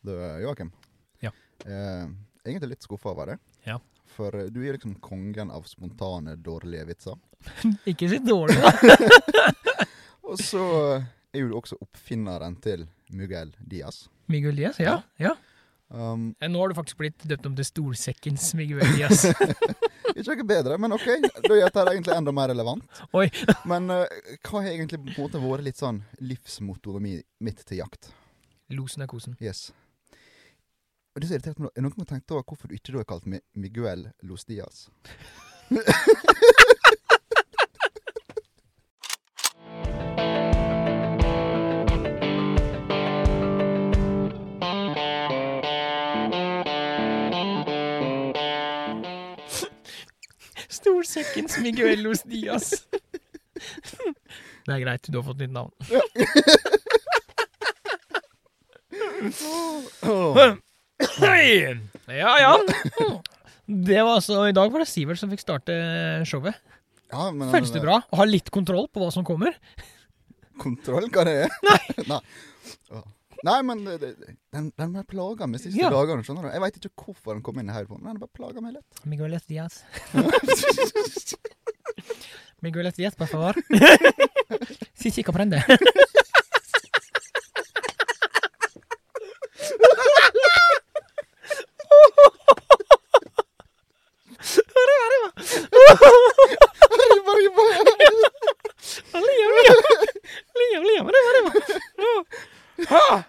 Du, Joakim. Ja. Eh, egentlig litt skuffa over det. Ja. For eh, du er liksom kongen av spontane, dårlige vitser. Ikke si dårlig, da. Og så eh, er jo du også oppfinneren til Miguel Diaz. Miguel Diaz, ja. ja. Um, Eh, Nå har du faktisk blitt døpt om til Stolsekkens Miguel Diaz. ikke noe bedre, men OK. Da gjør dette egentlig enda mer relevant. Oi. Men uh, hva har egentlig på en måte vært litt sånn livsmottoet mitt til jakt? Losen er kosen. Yes. Og det er så irritert meg. Er noen som har tenkt over hvorfor du ikke da har kalt Miguel Los Dias? Storsekkens Miguelos Dias. Det er greit, du har fått nytt navn. Hei! Ja, ja. Det var altså, I dag var det Sivert som fikk starte showet. Ja, men Føles det bra å ha litt kontroll på hva som kommer? Kontroll, hva det er? Nei. Nei. Nei, men det, det, den, den bare plaga meg siste Ja. dagene. skjønner du? Jeg veit ikke hvorfor den kom inn her, på men den bare plaga meg litt. Miguelet Diaz. Miguelet Diaz, por favor. Si si comprende. Arriba, arriba. Liam, Liam, arriba, arriba. Ah.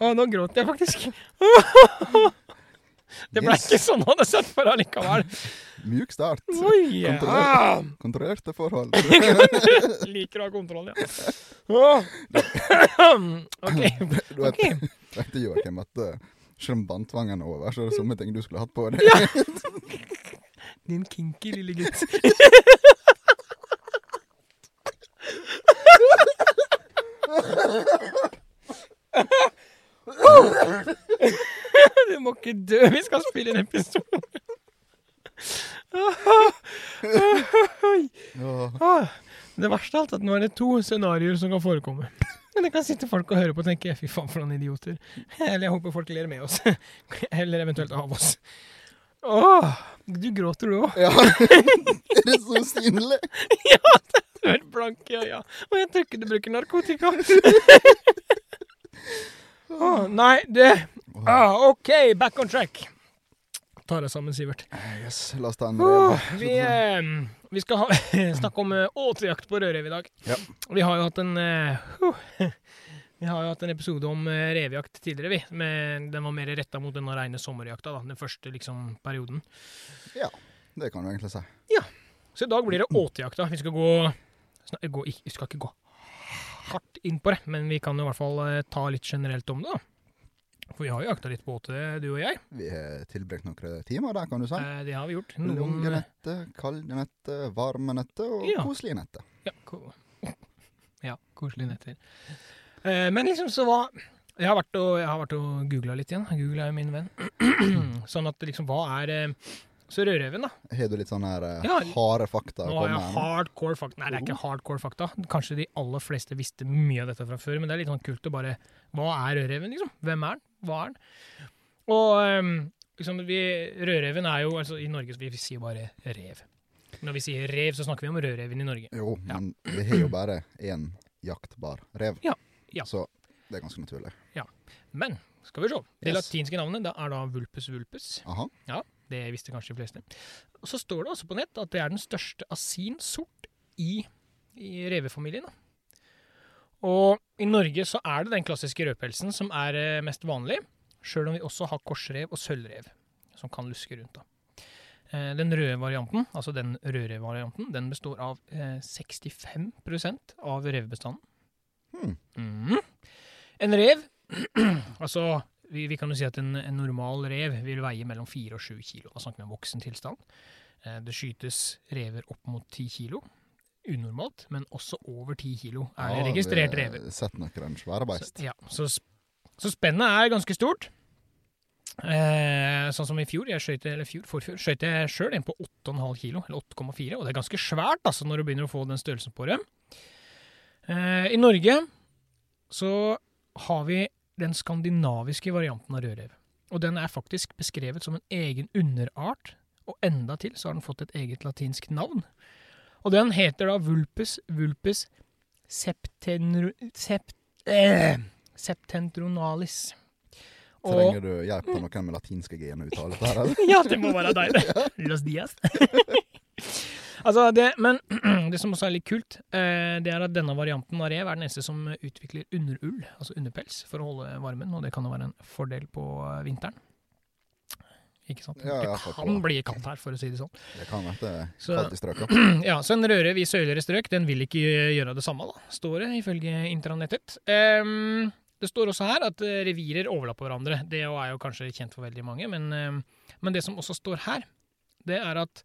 Å, nå gråter jeg faktisk. Det ble Yes. ikke sånn han hadde sett for deg likevel. Mjuk start. Oi, ja. Kontrollert. Kontrollerte forhold. Liker å ha kontroll, ja. OK. Du vet, okay. vet Joakim, at selv om vanntvangen er over, så er det somme ting du skulle hatt på deg. Din kinky lille gutt. Du må ikke dø, vi skal spille en episode. Ah, Det verste av alt er at nå er det to scenarioer som kan forekomme. Men det kan sitte folk og høre på og tenke 'fy faen, for noen idioter'. Eller jeg håper folk ler med oss. Eller eventuelt av oss. Åh, du gråter du òg. ja. Er det så synlig? Ja, du er blank i øya. Og jeg tror ikke du bruker narkotika. Åh, nei, det ah, OK, back on track. Ta deg sammen, Sivert. Eh, Yes, la oss ta en Åh, vi, eh, vi skal ha, snakke om eh, åtejakt på rødrev i dag. Ja. Vi har jo hatt en eh, Vi har jo hatt en episode om eh, revejakt tidligere, vi. Men den var mer retta mot den reine sommerjakta, da. Den første liksom perioden. Det kan du egentlig si. Ja. Så i dag blir det åtejakta. Vi skal gå, gå Vi skal ikke gå hardt inn på det, men vi kan jo i hvert fall eh, ta litt generelt om det, da. For vi har jo jakta litt på åte, du og jeg. Vi har tilbrakt noen timer der, kan du si. Eh, det har vi gjort. Lange Noen netter, kalde netter, varme netter og Ja. koselige netter. Ja, ko ja koselige netter. Eh, men liksom så var Jeg har vært og, jeg har vært og googla litt igjen. Google er jo min venn. sånn at liksom, hva er eh, Så rødreven, da. Har du litt sånn her eh, Ja, harde fakta Nå har jeg hardcore fakta. Nei, det er ikke hardcore fakta. Kanskje de aller fleste visste mye av dette fra før, men det er litt sånn kult å bare Hva er rødreven, liksom? Hvem er den? Hva er den? Og ehm, liksom, vi, rødreven er jo altså I Norge så vi sier bare rev. Når vi sier rev, så snakker vi om rødreven i Norge. Jo, Ja. men vi har jo bare én jaktbar rev. Ja, ja. Så det er ganske naturlig. Ja. Men skal vi se. Det Yes. latinske navnet det er da vulpes vulpes. Aha. Ja, Det visste kanskje de fleste. Og så står det også på nett at det er den største asinsort i, i revefamilien. Og i Norge så er det den klassiske rødpelsen som er eh, mest vanlig, sjøl om vi også har korsrev og sølvrev som kan luske rundt. da. Eh, Den røde varianten, altså den rødrevvarianten, den består av eh, 65% av revbestanden. Hmm. Mhm. En rev Altså, vi, vi kan jo si at en, en normal rev vil veie mellom 4 og 7 kilo. Da snakker vi om voksen tilstand. Eh, Det skytes rever opp mot 10 kilo. Unormalt, men også over 10 kilo er det registrert vi rever. Sett noen svære beist. Så, ja, så, så spennet er ganske stort. Eh, sånn som i fjor, jeg skjøt, eller fjor, forfjor, skjøt jeg sjøl en på 8,5 kilo, eller 8,4, og det er ganske svært altså, når du begynner å få den størrelsen på det. Eh, I Norge så har vi den skandinaviske varianten av rødrev. Og den er faktisk beskrevet som en egen underart, og enda til så har den fått et eget latinsk navn. Og den heter da vulpes vulpes septenru, sept, eh, septentronalis. Og Trenger du hjelp av noen med latinske gener uttale dette her, eller? Ja, det må være deg, det. Los Dias. altså, det, men det som også er litt kult, eh, det er at denne varianten av rev er den eneste som utvikler underull, altså underpels, for å holde varmen, og det kan jo være en fordel på eh, vinteren. Ikke sant? Ja, det kan bli kaldt her, for å si det sånn. Det kan være kaldt i strøket. Ja, så en rødrev i sørligere strøk, den vil ikke gjøre det samme, da, står det ifølge intranettet. Um, det står også her at eh, revirer overlapper hverandre. Det er jo kanskje kjent for veldig mange, men, men det som også står her, det er at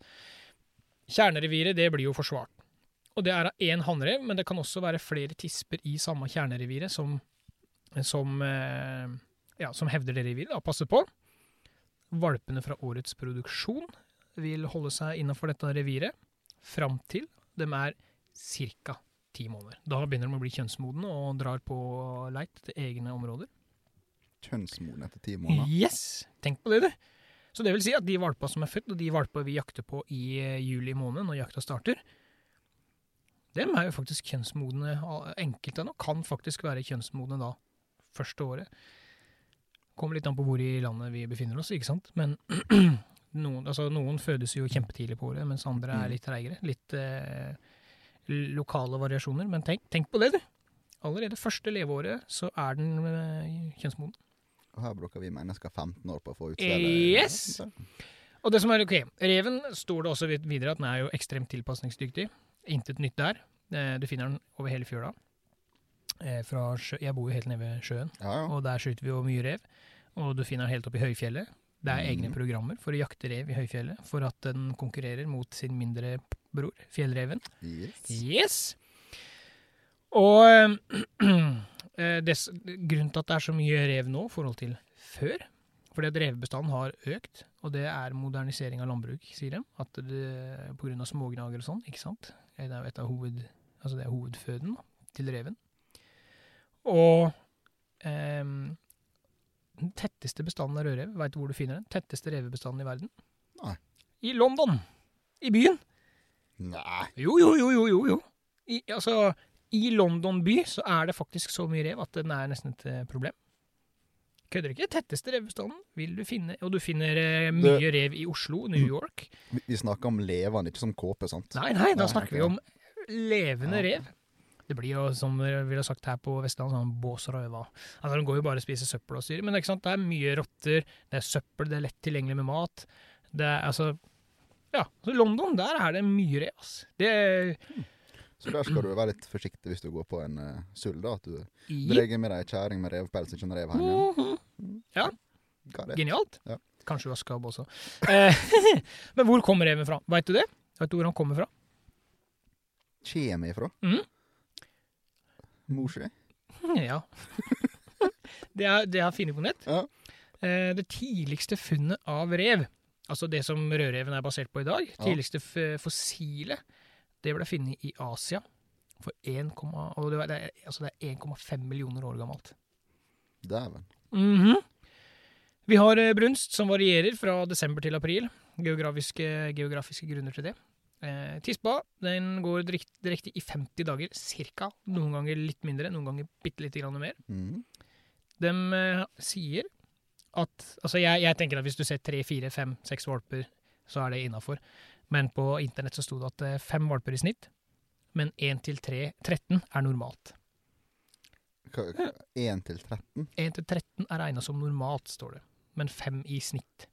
kjernereviret, det blir jo forsvart. Og det er av én hannrev, men det kan også være flere tisper i samme kjernereviret som, som, eh, ja, som hevder det reviret, da, passer på. Valpene fra årets produksjon vil holde seg innenfor dette reviret fram til de er ca. ti måneder. Da begynner de å bli kjønnsmodne og drar på leit til egne områder. Kjønnsmoden etter ti måneder. Yes! Tenk på det, du. Så det vil si at de valpa som er født, og de valpa vi jakter på i eh, juli måned, når jakta starter, dem er jo faktisk kjønnsmodne. Enkelte av dem kan faktisk være kjønnsmodne da, første året. Kommer litt an på hvor i landet vi befinner oss, ikke sant. Men noen, altså, noen fødes jo kjempetidlig på året, mens andre er Mm. litt treigere. Litt eh, lokale variasjoner. Men tenk, tenk på det, du. Allerede første leveåret så er den eh, kjønnsmoden. Her bruker vi mennesker 15 år på å få utstedet. Yes! Og det som er ok, Reven står det også videre at den er jo ekstremt tilpasningsdyktig. Intet nytt der. Eh, Du finner den over hele fjøla. Eh, sjø, jeg bor jo helt nede ved sjøen, Ja, ja. og der skyter vi jo mye rev. Og du finner den helt oppe i høyfjellet. Det er egne Mhm. programmer for å jakte rev i høyfjellet, for at den konkurrerer mot sin mindre bror, fjellreven. Yes. Yes! Og eh, des, grunnen til at det er så mye rev nå i forhold til før, fordi at revbestanden har økt, og det er modernisering av landbruk, sier de. At det, av smågnager og sånn, ikke sant. Det er jo et av hoved, altså det er hovedføden da, til reven. Og eh, den tetteste bestanden av rødrev, veit du hvor du finner den? Tetteste revebestanden i verden? Nei. I London! I byen! Nei. Jo, jo, jo, jo, jo. jo. I, altså, I London by så er det faktisk så mye rev at den er nesten et eh, problem. Kødder ikke. Tetteste revbestanden vil du finne, og du finner mye mye rev i Oslo, New York. Vi, snakker om levende, ikke som kåpe, sant? Nei, nei, da snakker vi om levende Ja. rev. Det blir jo, som vi har sagt her på Vestlandet, sånn bås og røva. Altså, de går jo bare og spiser søppel og styrer, men det er ikke sant, det er mye rotter, det er søppel, det er lett tilgjengelig med mat. Det er altså Ja, så London, der er det mye rev, ass. Det er Så der skal du være litt forsiktig hvis du går på en uh, sull, da. At du drar med deg ei kjerring med revpels, ikke en rev hjemme. Mhm. Ja. Genialt. Ja. Kanskje vaskabb også. Eh, men hvor kommer reven fra? Veit du det? Vet du hvor han kommer fra? Kjem ifra? Mm. Mor si? Ja. det, det har jeg funnet på nett. Ja. Eh, det tidligste funnet av rev, altså det som rødreven er basert på i dag, tidligste fossile, det ble funnet i Asia for 1, og det, er, altså det er 1,5 millioner år gammelt. Dæven. Mhm. Vi har eh, brunst som varierer fra desember til april. Geografiske, geografiske grunner til det. Eh, tispa den går direkte, direkte i 50 dager, cirka. Noen ganger litt mindre, noen ganger bitte lite grann mer. Mm. De eh, sier at Altså, jeg, jeg tenker at hvis du ser tre, fire, fem, seks valper, så er det innafor. Men på internett så sto det at eh, fem valper i snitt, men én til tre, 13 er normalt. Hva- hva- 1 til 13? 1 til 13 er regna som normalt, står det. Men fem i snitt.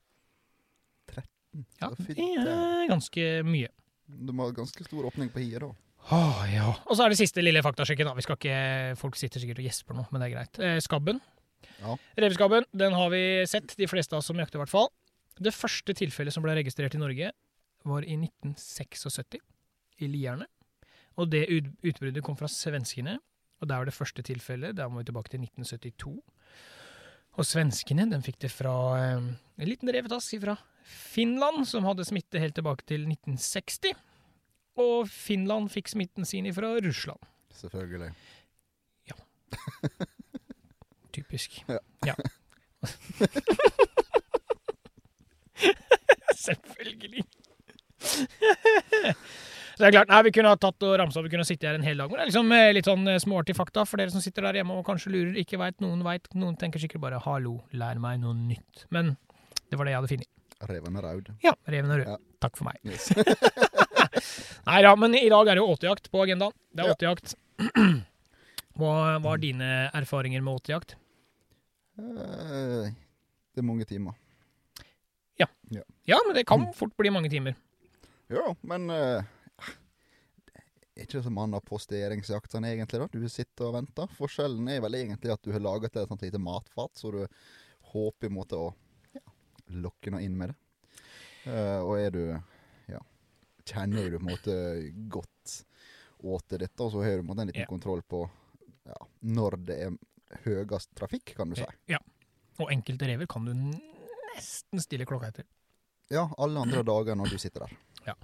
13? Ja, det er ganske mye. Du må ha ganske stor åpning på hiet, da. Åh, ja. Og så er det siste lille faktasjekken. Vi skal ikke, Folk sitter sikkert og gjesper nå, men det er greit. Eh, skabben. Ja. Revskabben den har vi sett, de fleste av oss som jakter i hvert fall. Det første tilfellet som ble registrert i Norge, var i 1976, i Lierne. Og det utbruddet kom fra svenskene, og der var det første tilfellet. Der må vi tilbake til 1972. Og svenskene den fikk det fra eh, en liten revetass fra Finland, som hadde smitte helt tilbake til 1960. Og Finland fikk smitten sin fra Russland. Selvfølgelig. Ja. typisk. Ja. Ja. Selvfølgelig. Så det er klart, nei, Vi kunne ha tatt og ramsa, vi kunne ha sittet her en hel dag. Men det er liksom eh, litt sånn eh, småartig fakta for dere som sitter der hjemme og kanskje lurer, ikke veit, noen veit. Noen tenker sikkert bare 'hallo, lær meg noe nytt'. Men det var det jeg hadde funnet. Reven er raud. Ja, reven er rød. Ja. Takk for meg. Yes. Nei da, men i dag er det jo åtejakt på agendaen. Det er Ja. åtejakt. Hva var dine erfaringer med åtejakt? Eh, det er mange timer. Ja. Ja, men det kan fort bli mange timer. Ja, men uh, Ikke så mange posteringsjakt sånn egentlig, da. Du sitter og venter. Forskjellen er vel egentlig at du har laget et sånt lite matfat, så du håper i en måte å ja, lokke noe inn med det. Uh, og er du Ja, kjenner du på en måte godt åt dette, og så har du på en måte en liten Ja. kontroll på ja, når det er høyest trafikk, kan du si. Ja. Og enkelte rever kan du nesten stille klokka etter. Ja, alle andre dager når du sitter der. Ja,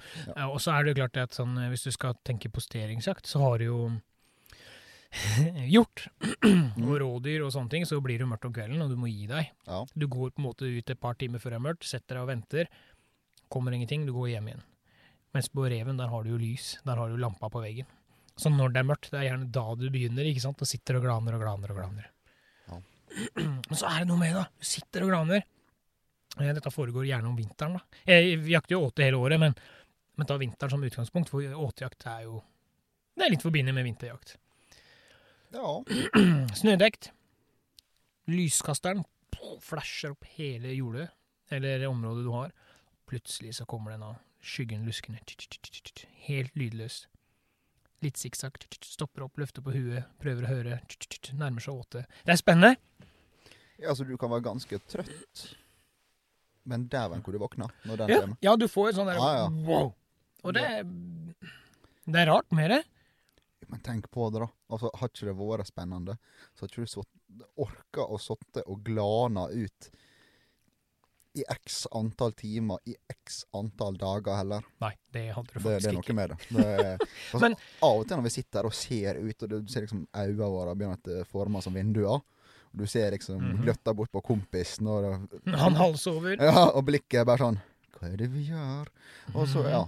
og så er det jo klart at sånn, eh, hvis du skal tenke posteringsjakt, så har du jo hjort og rådyr og sånne ting, så blir det mørkt om kvelden, og du må gi deg. Ja. Du går på en måte ut et par timer før det er mørkt, setter deg og venter. Kommer ingenting, du går hjem igjen. Mens på reven, der har du jo lys. Der har du lampa på veggen. Så når det er mørkt, det er gjerne da du begynner, ikke sant? Og sitter og glaner og glaner og glaner. Ja. Men så er det noe med det. Du sitter og glaner. Eh, Dette foregår gjerne om vinteren, da. Jeg vi jakter jo åte hele året, men, men ta vinteren som utgangspunkt, for åtejakt er jo Det er litt forbindelig med vinterjakt. ja. Snødekt. Lyskasteren flasher opp hele jordet, eller området du har. Plutselig så kommer den av skyggen luskende. Helt lydløst. Litt sikksakk. Stopper opp, løfter på huet, prøver å høre. Nærmer seg åte. Det er spennende! Ja, altså du kan være ganske trøtt, men dæven hvor du våkner når den Ja, kommer. ja du får jo sånn der ah, ja. wow. Og det Det er rart med det. Men tenk på det, da. Altså, Har ikke det vært spennende, så har ikke du sutt- orka å sitte og glana ut i x antall timer i x antall dager heller. Nei, det hadde du faktisk Det, det er er ikke. noe med det. det er, altså, Men- av og til når vi sitter der og ser ut, og du ser liksom øynene våre begynner å forme som vinduer, du ser liksom Mhm. gløtta bort på kompisen, og, Han halsover. ja, og blikket bare sånn Hva er det vi gjør? Og så, Mhm. ja.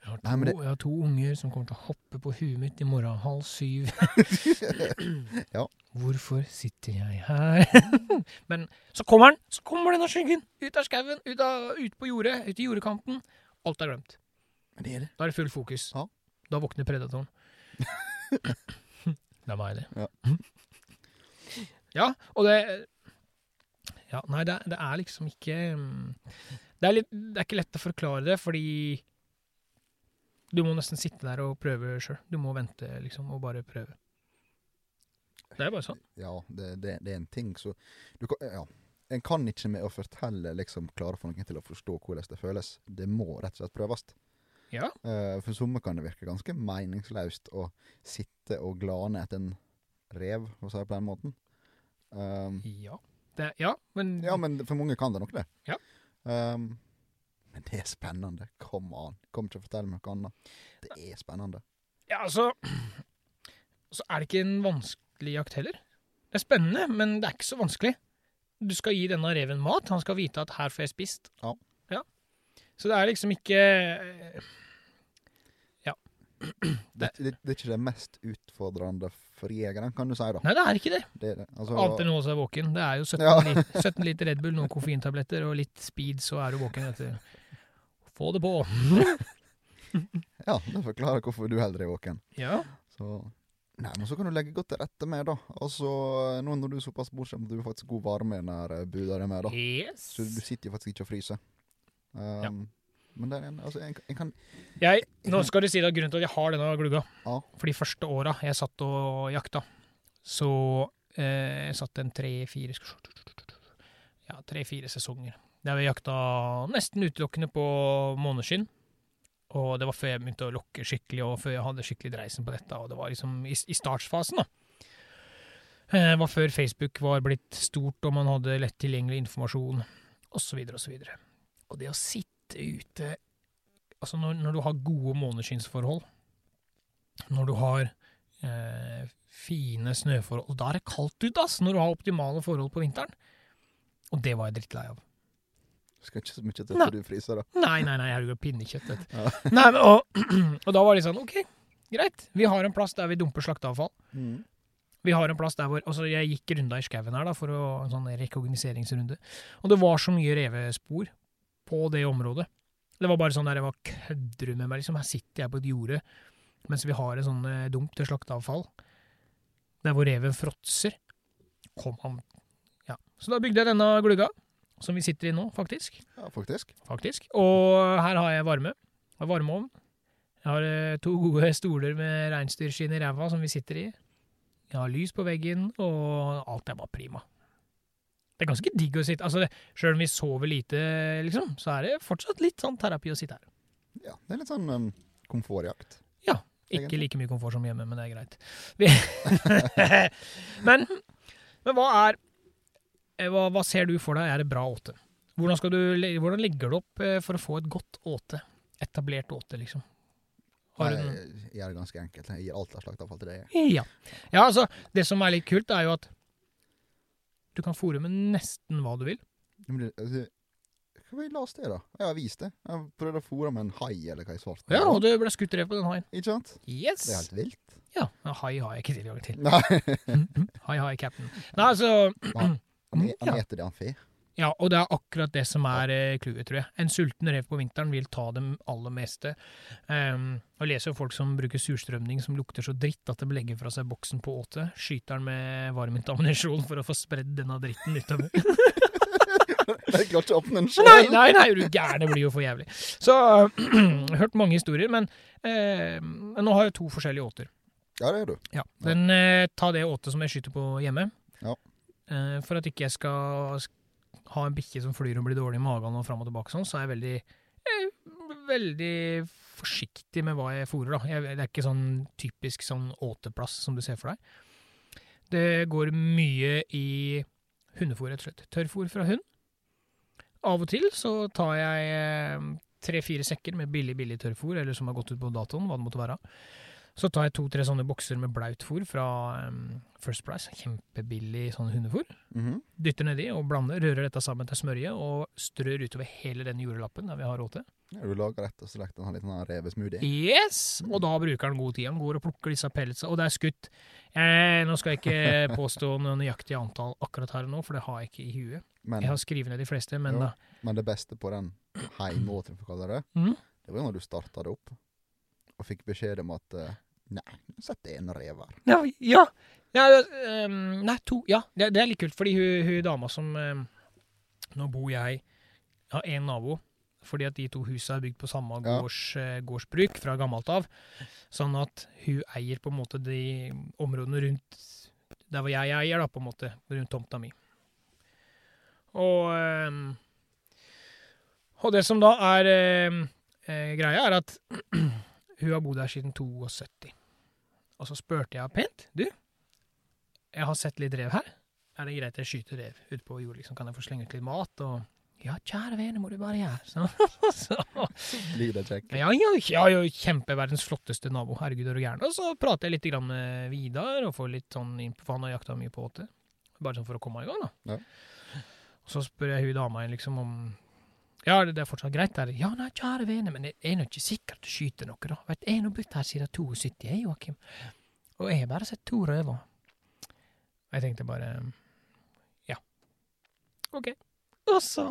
Jeg har, to, Nei, men det- jeg har to unger som kommer til å hoppe på huet mitt i morgen halv syv. Ja. Hvorfor sitter jeg her? Men så kommer han! Så kommer denne skyggen! Ut av skauen, ut, ut på jordet, ut i jordekanten. Alt er glemt. Men det er det. Da er det full fokus. Ja. Da våkner predatoren. det er meg, det. Ja. Ja, og det Ja, nei, det, det er liksom ikke mm, det er, litt, det er ikke lett å forklare det, fordi du må nesten sitte der og prøve sjøl. Du må vente, liksom, og bare prøve. Det er bare sånn. Ja, det, det, det er en ting, så du kan, ja. En kan ikke med å fortelle liksom klare for noen til å forstå hvordan det føles. Det må rett og slett prøves. Ja. Uh, for somme kan det virke ganske meningsløst å sitte og glane etter en rev, for å si det på den måten. Um, Ja. Det, ja, men ja, men for mange kan det nok det. Ja. Um, men det er spennende. Kom an. Kom ikke og fortell meg noe annet. Det er spennende. Ja, altså Så er det ikke en vanskelig jakt heller. Det er spennende, men det er ikke så vanskelig. Du skal gi denne reven mat. Han skal vite at her får jeg spist. Ja. ja. Så det er liksom ikke Det, det, det er ikke det mest utfordrende for jegeren, kan du si. da. Nei, det er ikke det. Det det. Altså, Annet enn å holde seg våken. Det er jo 17, Ja. liter, 17 liter Red Bull, noen koffeintabletter og litt speed, så er du våken etter Få det på. ja, det forklarer hvorfor du heller er våken. Ja. Så Nei, men så kan du legge godt til rette med, da. Altså, nå når du er såpass bortskjemt, du har faktisk god varme i eh, buda di med, da. Yes. Så du sitter jo faktisk ikke og fryser. Um, Men det er en, altså, en, en kan Jeg, nå skal du si det, grunnen til at jeg har denne glugga Ja. For de første åra jeg satt og jakta, så eh, jeg satt en tre-fire Ja, tre-fire sesonger. Der vi jakta nesten utelukkende på måneskinn. Og det var før jeg begynte å lokke skikkelig, og før jeg hadde skikkelig dreisen på dette. Og det var liksom i, i startsfasen, da. Eh, Det var før Facebook var blitt stort, og man hadde lett tilgjengelig informasjon, osv., osv. Og det å sitte ute Altså, når, når du har gode måneskinnsforhold, når du har eh, fine snøforhold. Da er det kaldt ute, ass, når du har optimale forhold på vinteren. Og det var jeg drittlei av. Skal ikke så mye til før du fryser, da. Nei, nei, nei, jo pinnekjøtt. vet du. Ja. Nei, men, og, og da var det sånn, ok, greit. Vi har en plass der vi dumper slakteavfall. Mm. Vi har en plass der hvor altså Jeg gikk runda i skauen her da, for å, en sånn rekognoseringsrunde. Og det var så mye revespor på det området. Det var bare sånn der jeg var kødder du med meg, liksom. Her sitter jeg på et jorde mens vi har en sånn eh, dump til slakteavfall. Der hvor reven fråtser. Kom han Ja. Så da bygde jeg denne glugga, som vi sitter i nå, faktisk. Ja, faktisk. faktisk. Og her har jeg varme. Jeg har varmeovn. Jeg har eh, to gode stoler med reinsdyrskinn i ræva som vi sitter i. Jeg har lys på veggen, og alt er bare prima. Det er ganske digg å sitte altså det, Selv om vi sover lite, liksom, så er det fortsatt litt sånn terapi å sitte her. Ja, det er litt sånn um, komfortjakt. Ikke Egentlig. like mye komfort som hjemme, men det er greit. Men, men hva er eh, hva, hva ser du for deg er et bra åte? Hvordan, skal du, hvordan legger du opp eh, for å få et godt åte? Etablert åte, liksom. Nei, jeg gjør det ganske enkelt. Jeg gir alt av slaktavfall til deg. Ja. ja, altså, det som er litt kult, er jo at du kan fòre med nesten hva du vil. Men altså, Hva var det la oss det, da? Jeg har vist det. Jeg prøvde å fòre med en hai, eller hva i svart. Ja, og det ble skutt rev på den haien. Ikke sant? Yes! Det er helt vilt. Ja, men hai har jeg ikke tilgang til. Nei, Hai har jeg cap'n. Nei, altså han, han, Ja. heter det han fe. Ja, og det er akkurat det som er eh, clouet, tror jeg. En sulten rev på vinteren vil ta det aller meste. Um, og leser jo folk som bruker surstrømning som lukter så dritt at de legger fra seg boksen på åte. Skyter den med varmet ammunisjon for å få spredd denne dritten utover. Jeg klarer ikke å åpne den sjøl. nei, nei, nei, du gæren, det blir jo for jævlig. Så jeg har hørt mange historier, men eh, nå har jeg to forskjellige åter. Ja, det er du. Ja. Den, eh, ta det åtet som jeg skyter på hjemme. Ja. Eh, for at ikke jeg skal sk- ha en bikkje som flyr og blir dårlig i magen og fram og tilbake sånn, så er jeg veldig eh, veldig forsiktig med hva jeg fôrer. da. Jeg, det er ikke sånn typisk sånn åteplass som du ser for deg. Det går mye i hundefôr, rett og slett. Tørrfôr fra hund. Av og til så tar jeg eh, tre-fire sekker med billig, billig tørrfôr, eller som har gått ut på datoen, hva det måtte være. Så tar jeg to-tre sånne bokser med blaut fôr fra um, First Price, kjempebillig sånn hundefôr. Mhm. Dytter nedi og blander, rører dette sammen til smørje og strør utover hele den jordlappen der vi har råd til. Ja, du lager rett og slett en liten revesmoothie. Yes! Og da bruker han god tid. Han går og plukker disse pelletsene, og det er skutt. Eh, nå skal jeg ikke påstå noe nøyaktig antall akkurat her og nå, for det har jeg ikke i huet. Men, Jeg har skrevet ned de fleste, men Jo. da men det beste på den heimåten, for å kalle det, Mhm. det var jo når du starta det opp og fikk beskjed om at eh, Nei, hun det en rev her. Ja, ja. ja um, nei, to. Ja, det, det er litt kult, fordi hun, hun dama som um, Nå bor jeg har har én nabo, fordi at de to husa er bygd på samme Ja. gårds, eh, gårdsbruk fra gammelt av. Sånn at hun eier på en måte de områdene rundt der hvor jeg eier, da, på en måte, rundt tomta mi. Og um, Og det som da er eh, greia, er at hun har bodd her siden 72. Og så spurte jeg pent, du, jeg har sett litt rev her. Er det greit jeg skyter rev ute på jord, liksom? Kan jeg få slenge ut litt mat? Og ja, kjære vene, må du bare gjøre. Så, så Blir det kjekk? ja, ja, ja, ja, kjempeverdens flotteste nabo. Herregud, er du gæren? Og så prater jeg litt grann med Vidar, og får litt sånn info, for han har jakta mye på åte. Bare sånn for å komme i gang, da. Ja. Og så spør jeg hun dama liksom om Ja, det det er fortsatt greit der? Ja, nei, kjære vene, men det er nå ikke sikkert du skyter noe, da. Vet, jeg har bodd her siden 72, jeg, Joakim. Og jeg har bare sett to røver. Jeg tenkte bare Ja. OK. Og så,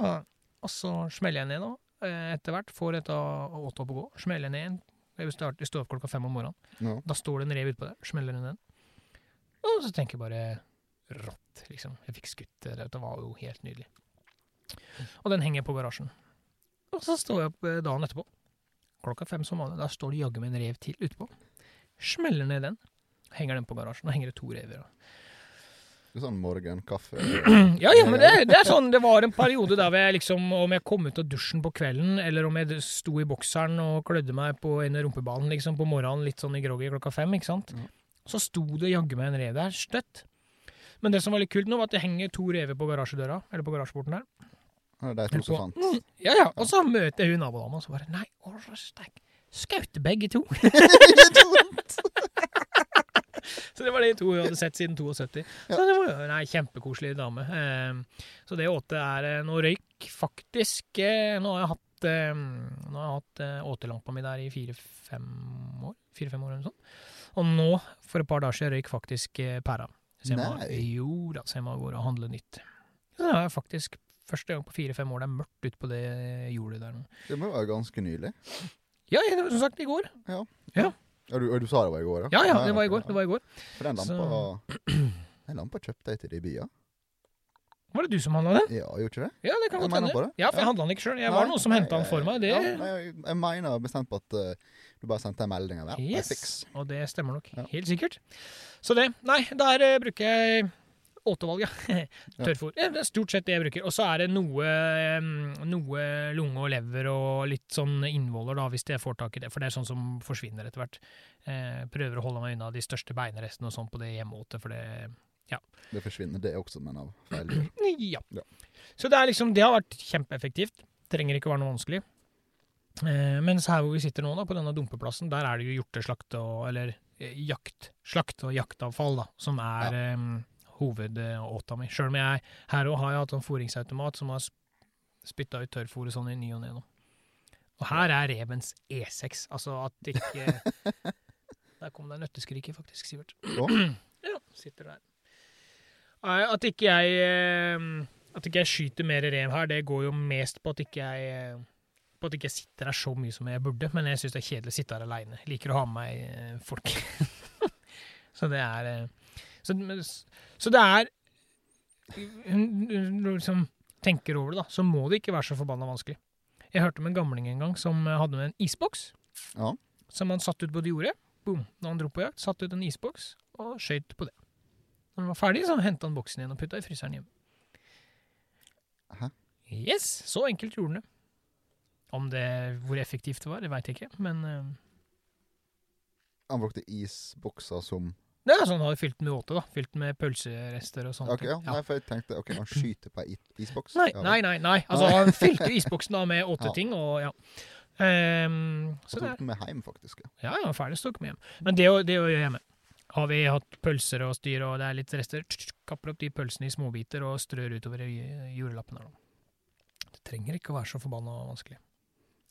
og så smeller jeg ned, da. eh, Etter hvert får av åtte opp å gå. Smeller ned en. Jeg jeg står opp klokka fem om morgenen. Ja. Da står det en rev utpå der. Smeller ned den. Og så tenker jeg bare rått, liksom. Jeg fikk skutt det. Det var jo helt nydelig. Og den henger på garasjen. Og så står jeg opp eh, dagen etterpå. Klokka fem som vanlig. Da står det jaggu meg en rev til utpå. Smeller ned den. Henger den på garasjen. Da henger det to rever. er sånn morgenkaffe. Ja, ja, men det, det er sånn, det var en periode der hvor jeg liksom, om jeg kom ut av dusjen på kvelden, eller om jeg sto i bokseren og klødde meg på en rumpeballen liksom på morgenen, litt sånn i groggy klokka fem, ikke sant? Så sto det jaggu meg en rev der, støtt. Men det som var litt kult nå, var at det henger to rever på garasjedøra, eller på garasjeporten der. Det er de to som fant. Mm, Ja, ja, og så møter hun nabodama, og så bare, nei, årstek, skjøt begge to. så det var de to hun hadde sett siden 72. Så det var jo nei, ei kjempekoselig dame. Eh, så det åte er noe Nå røyk faktisk eh, Nå har jeg hatt eh, Nå har jeg hatt eh, åtelampa mi der i fire-fem år. Fire-fem år eller noe sånt. Og nå, for et par dager siden, røyk faktisk eh, pæra. Så jeg må, jo da, så jeg må gå og handle nytt. Så det jeg faktisk første gang på fire-fem år det er mørkt ute på det jordet der nå. Det må jo være ganske nylig. Ja, som sagt i går. Ja, ja. og du sa det var i går, Ja, ja, det var i går. Det var i går. For den Så- lampa Den lampa kjøpte jeg til de bia. Var det du som handla den? Ja, gjorde ikke det? Ja, det kan godt hende. Ja, for jeg Ja. handla den ikke sjøl. Jeg Nei, var noen som henta den for meg. Det, Ja, jeg, jeg mener bestemt på at uh, du bare sendte en melding. Ja, yes, og det stemmer nok. Ja. Helt sikkert. Så det. Nei, der uh, bruker jeg åtevalg, ja. Tørrfôr. Ja, det er stort sett det jeg bruker. Og så er det noe, noe lunge og lever og litt sånn innvoller, da, hvis jeg får tak i det. For det er sånn som forsvinner etter hvert. Eh, prøver å holde meg unna de største beinerestene og sånn på det hjemmeåtet, for det ja. Det forsvinner, det også, men av feil. Ja. Ja. Så det er liksom, det har vært kjempeeffektivt. Trenger ikke være noe vanskelig. Eh, mens her hvor vi sitter nå, da, på denne dumpeplassen, der er det jo hjorteslakt og Eller eh, jakt. Slakt og jaktavfall, da, som er eh, hovedåta mi. Sjøl om jeg her òg har jeg hatt en fôringsautomat som har spytta ut tørrfôret sånn i ny og ne nå. Og her er revens E6. Altså at ikke Der kom det nøtteskriket, faktisk, Sivert. Ja, sitter der. At ikke jeg eh, At ikke jeg skyter mer rev her, det går jo mest på at ikke jeg eh, på at ikke jeg sitter her så mye som jeg burde. Men jeg syns det er kjedelig å sitte her aleine. Liker å ha med meg eh, folk. så det er så, så det er Når liksom tenker over det, da, så må det ikke være så forbanna vanskelig. Jeg hørte om en gamling en gang som hadde med en isboks. Ja. Som han satt ut på det jordet. Boom. Når han dro på jakt, satt ut en isboks og skøyt på det. Når han var ferdig, så henta han boksen igjen og putta i fryseren hjemme. Hæ? Yes, så enkelt gjorde han det. Om det, Hvor effektivt det var, det veit jeg ikke, men uh, Han brukte isbokser som det er sånn han hadde fylt med åte, da. Fylt med pølserester og sånt. Ok, ja. Nei, for jeg tenkte ok, han skyter på ei isboks. Nei, Ja, nei, nei. nei. Altså, han fylte isboksen da med åtte Ja. ting, og ja. Um, så tok den med hjem, faktisk. Ja. Ja, ja, ferdig tok med hjem. Men det, det å gjøre hjemme. Har vi hatt pølser og styr, og det er litt rester, kapper opp de pølsene i småbiter og strør utover jordlappen her. da. Det trenger ikke å være så forbanna vanskelig,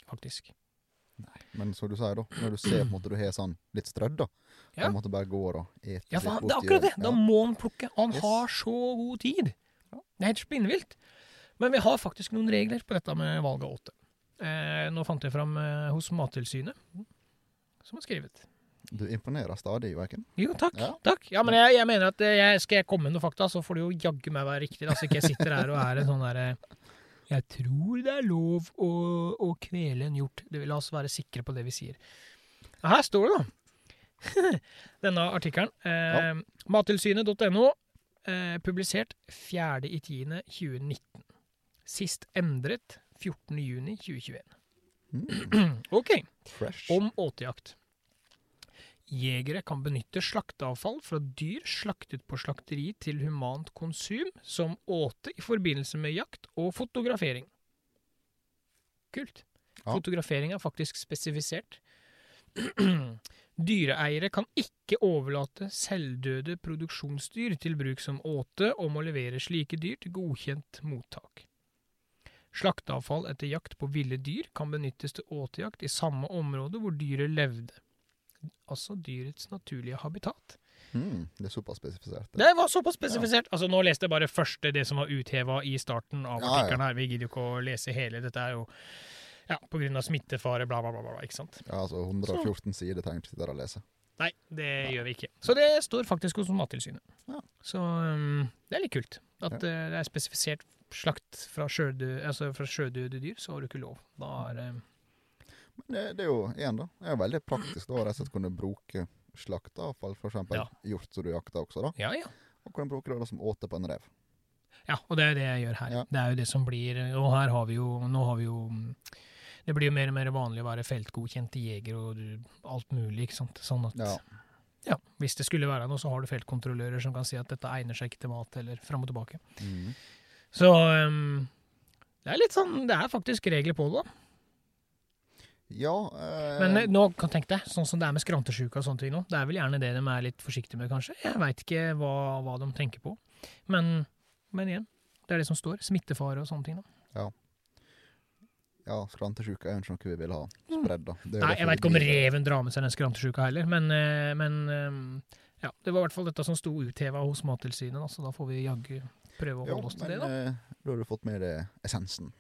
faktisk. Men som du sier, da, når du ser på en måte du har sånn litt strødd, da Ja. Han måtte bare gå og ete Ja, for han, det er akkurat det! Da må han plukke. Han Yes. har så god tid. Ja. Det er helt spinnvilt. Men vi har faktisk noen regler på dette med valg av åte. Eh, nå fant jeg fram eh, hos Mattilsynet, som har skrevet. Du imponerer stadig, Joakim. Jo, takk. Ja. takk. Ja, men jeg, jeg mener at eh, jeg, skal jeg komme med noe fakta, så får det jo jaggu meg være riktig. Da, så ikke jeg sitter her og er en sånn derre Jeg tror det er lov å, å kvele en hjort. Det, la oss være sikre på det vi sier. Her står det, da. Denne artikkelen. Eh, Mattilsynet.no. Eh, publisert 4.10.2019. Sist endret 14.6.2021. Mm, OK. fresh. Om åtejakt. Jegere kan benytte slakteavfall fra dyr slaktet på slakteri til humant konsum som åte i forbindelse med jakt og fotografering. Kult. Ja. Fotografering er faktisk spesifisert. Dyreeiere kan ikke overlate selvdøde produksjonsdyr til bruk som åte, og må levere slike dyr til godkjent mottak. Slakteavfall etter jakt på ville dyr kan benyttes til åtejakt i samme område hvor dyret levde. Altså dyrets naturlige habitat. Mm, det er såpass spesifisert. Det var såpass spesifisert. Altså Nå leste jeg bare første, det som var utheva i starten av Ja, ja. artikkelen her. Vi gidder jo ikke å lese hele. Dette er jo ja, av smittefare, bla, bla, bla. bla ikke sant? Ja, altså 114 sider trenger ikke sitte og lese. Nei, det gjør vi ikke. Så det står faktisk hos Mattilsynet. Ja. Så um, det er litt kult at Ja. uh, det er spesifisert slakt fra sjødøde, altså sjødøde dyr, så har du ikke lov. Da er det Men det, det er jo igjen, da. Det er jo veldig praktisk da, rett og slett kunne bruke slakteavfall, eksempel Ja. hjort som du jakter også, da. Ja, ja. Og kunne bruke det da som åte på en rev. Ja, og det er det jeg gjør her. Ja. Det er jo det som blir Og her har vi jo Nå har vi jo Det blir jo mer og mer vanlig å være feltgodkjent jeger og alt mulig, ikke sant. Sånn at Ja. ja, hvis det skulle være noe, så har du feltkontrollører som kan si at dette egner seg ikke til mat, eller fram og tilbake. Mm. Så um, det er litt sånn Det er faktisk regler på det, da. Ja øh... Men eh, nå kan tenk deg, sånn som det er med skrantesjuka og sånne ting nå. Det er vel gjerne det de er litt forsiktige med, kanskje. Jeg veit ikke hva, hva de tenker på. Men, men igjen, det er det som står. Smittefare og sånne ting. da. Ja, skrantesjuka er jo ikke noe vi vil ha spredd, da. Nei, jeg veit ikke om reven drar med seg den skrantesjuka heller, men, eh, men eh, ja, det var i hvert fall dette som sto utheva hos Mattilsynet, så da får vi jaggu prøve å Ja, holde oss til men det, da. eh, da har du fått med deg essensen,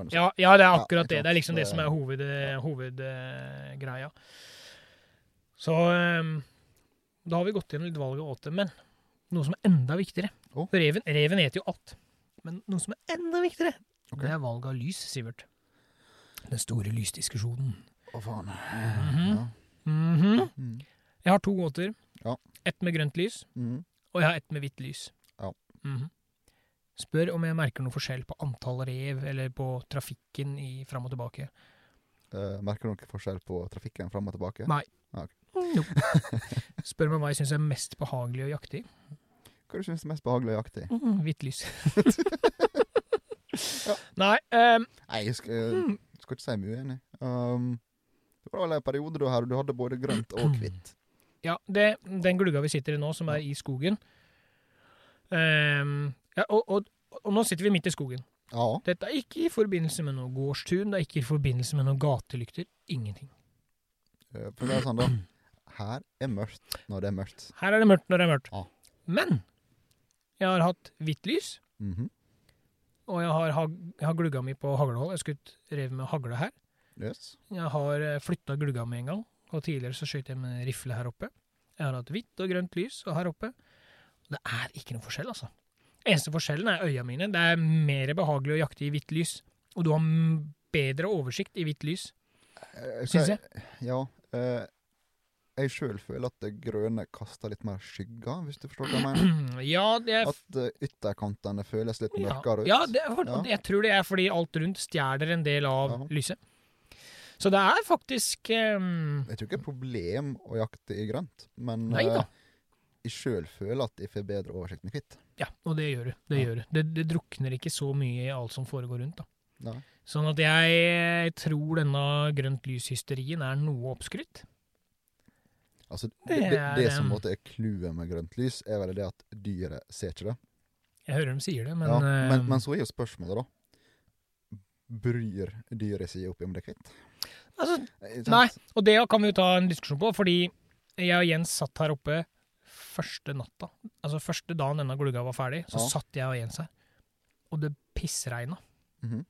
kan du si. Ja, ja, det er akkurat det. Det er liksom det som er hovedgreia. Hoved, uh, så um, da har vi gått gjennom litt valg av åte, men noe som er enda viktigere oh. For reven, reven eter jo alt, men noe som er enda viktigere, okay. det er valg av lys, Sivert. Den store lysdiskusjonen. Å, faen. Mhm. Ja. Mhm. Mm. Jeg har to gåter. Ja. Ett med grønt lys, Mm. og jeg har ett med hvitt lys. Ja. Mhm. Spør om jeg merker noe forskjell på antall rev, eller på trafikken i fram og tilbake. Uh, merker du noen forskjell på trafikken fram og tilbake? Nei. Jo. Spør meg hva jeg syns er mest behagelig å jakte i. Hva du synes er mest behagelig å jakte i? Mm, Hvitt lys. Nei um, Nei, jeg skal, jeg skal ikke si meg uenig. Um, det var vel en periode da her du hadde både grønt og hvitt. Ja, det, den glugga vi sitter i nå, som er i skogen Ehm, ja, og, og, og nå sitter vi midt i skogen. Ja. Dette er ikke i forbindelse med noe gårdstun, det er ikke i forbindelse med noen gatelykter. Ingenting. eh, For det er sånn, da. Her er mørkt når det er mørkt. Her er det mørkt når det er mørkt. Ja. Men jeg har hatt hvitt lys, Mhm. og jeg har, jeg har glugga mi på haglehold. Jeg har skutt rev med hagle her. Yes. Jeg har flytta glugga mi en gang, og tidligere så skøyt jeg med rifle her oppe. Jeg har hatt hvitt og grønt lys og her oppe. Det er ikke noe forskjell, altså. Eneste forskjellen er øya mine. Det er mer behagelig å jakte i hvitt lys, og du har bedre oversikt i hvitt lys, Eh, syns jeg. Ja. eh, jeg sjøl føler at det grønne kaster litt mer skygger, hvis du forstår hva jeg mener. Ja, det er At uh, ytterkantene føles litt mørkere ut. Ja, det jeg tror det er fordi alt rundt stjeler en del av Ja. lyset. Så det er faktisk um... Jeg tror ikke det er et problem å jakte i grønt, men uh, jeg sjøl føler at jeg får bedre oversikt med hvitt. Ja, og det gjør du. Det, gjør du. Det, det drukner ikke så mye i alt som foregår rundt. da. Nei. Sånn at jeg tror denne grønt lys-hysterien er noe oppskrytt. Altså, det, Det det, som måtte er clouet med grønt lys, er vel det at dyret ser ikke det. Jeg hører de sier det, men, ja, men, ehm, men så er jo spørsmålet, da. Bryr dyret seg opp om det er hvitt? altså, Eh. Nei, og det kan vi jo ta en diskusjon på, fordi jeg og Jens satt her oppe første natta. Altså første dagen denne glugga var ferdig, så Ja. satt jeg og Jens her. Og det pissregna. Mhm.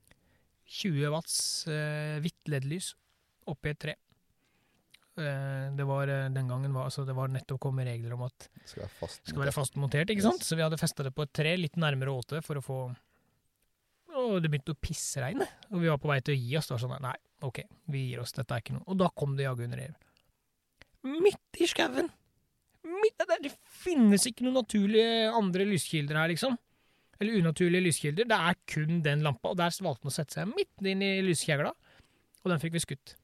20 watts eh, hvitt LED-lys oppi et tre. Eh, det var eh, den gangen var, altså det var nettopp kommet regler om at Det skal være fast. det skal være fastmontert, ikke sant? Så vi hadde festa det på et tre litt nærmere åte for å få Og det begynte å pissregne, og vi var på vei til å gi oss. Det var sånn Nei, OK, vi gir oss, dette er ikke noe. Og da kom det jaggu under rev. Midt i skauen! Det det finnes ikke noen naturlige andre lyskilder her, liksom. Eller unaturlige lyskilder. Det er kun den lampa, og der valgte den å sette seg midt inn i lyskjegla, og den fikk vi skutt.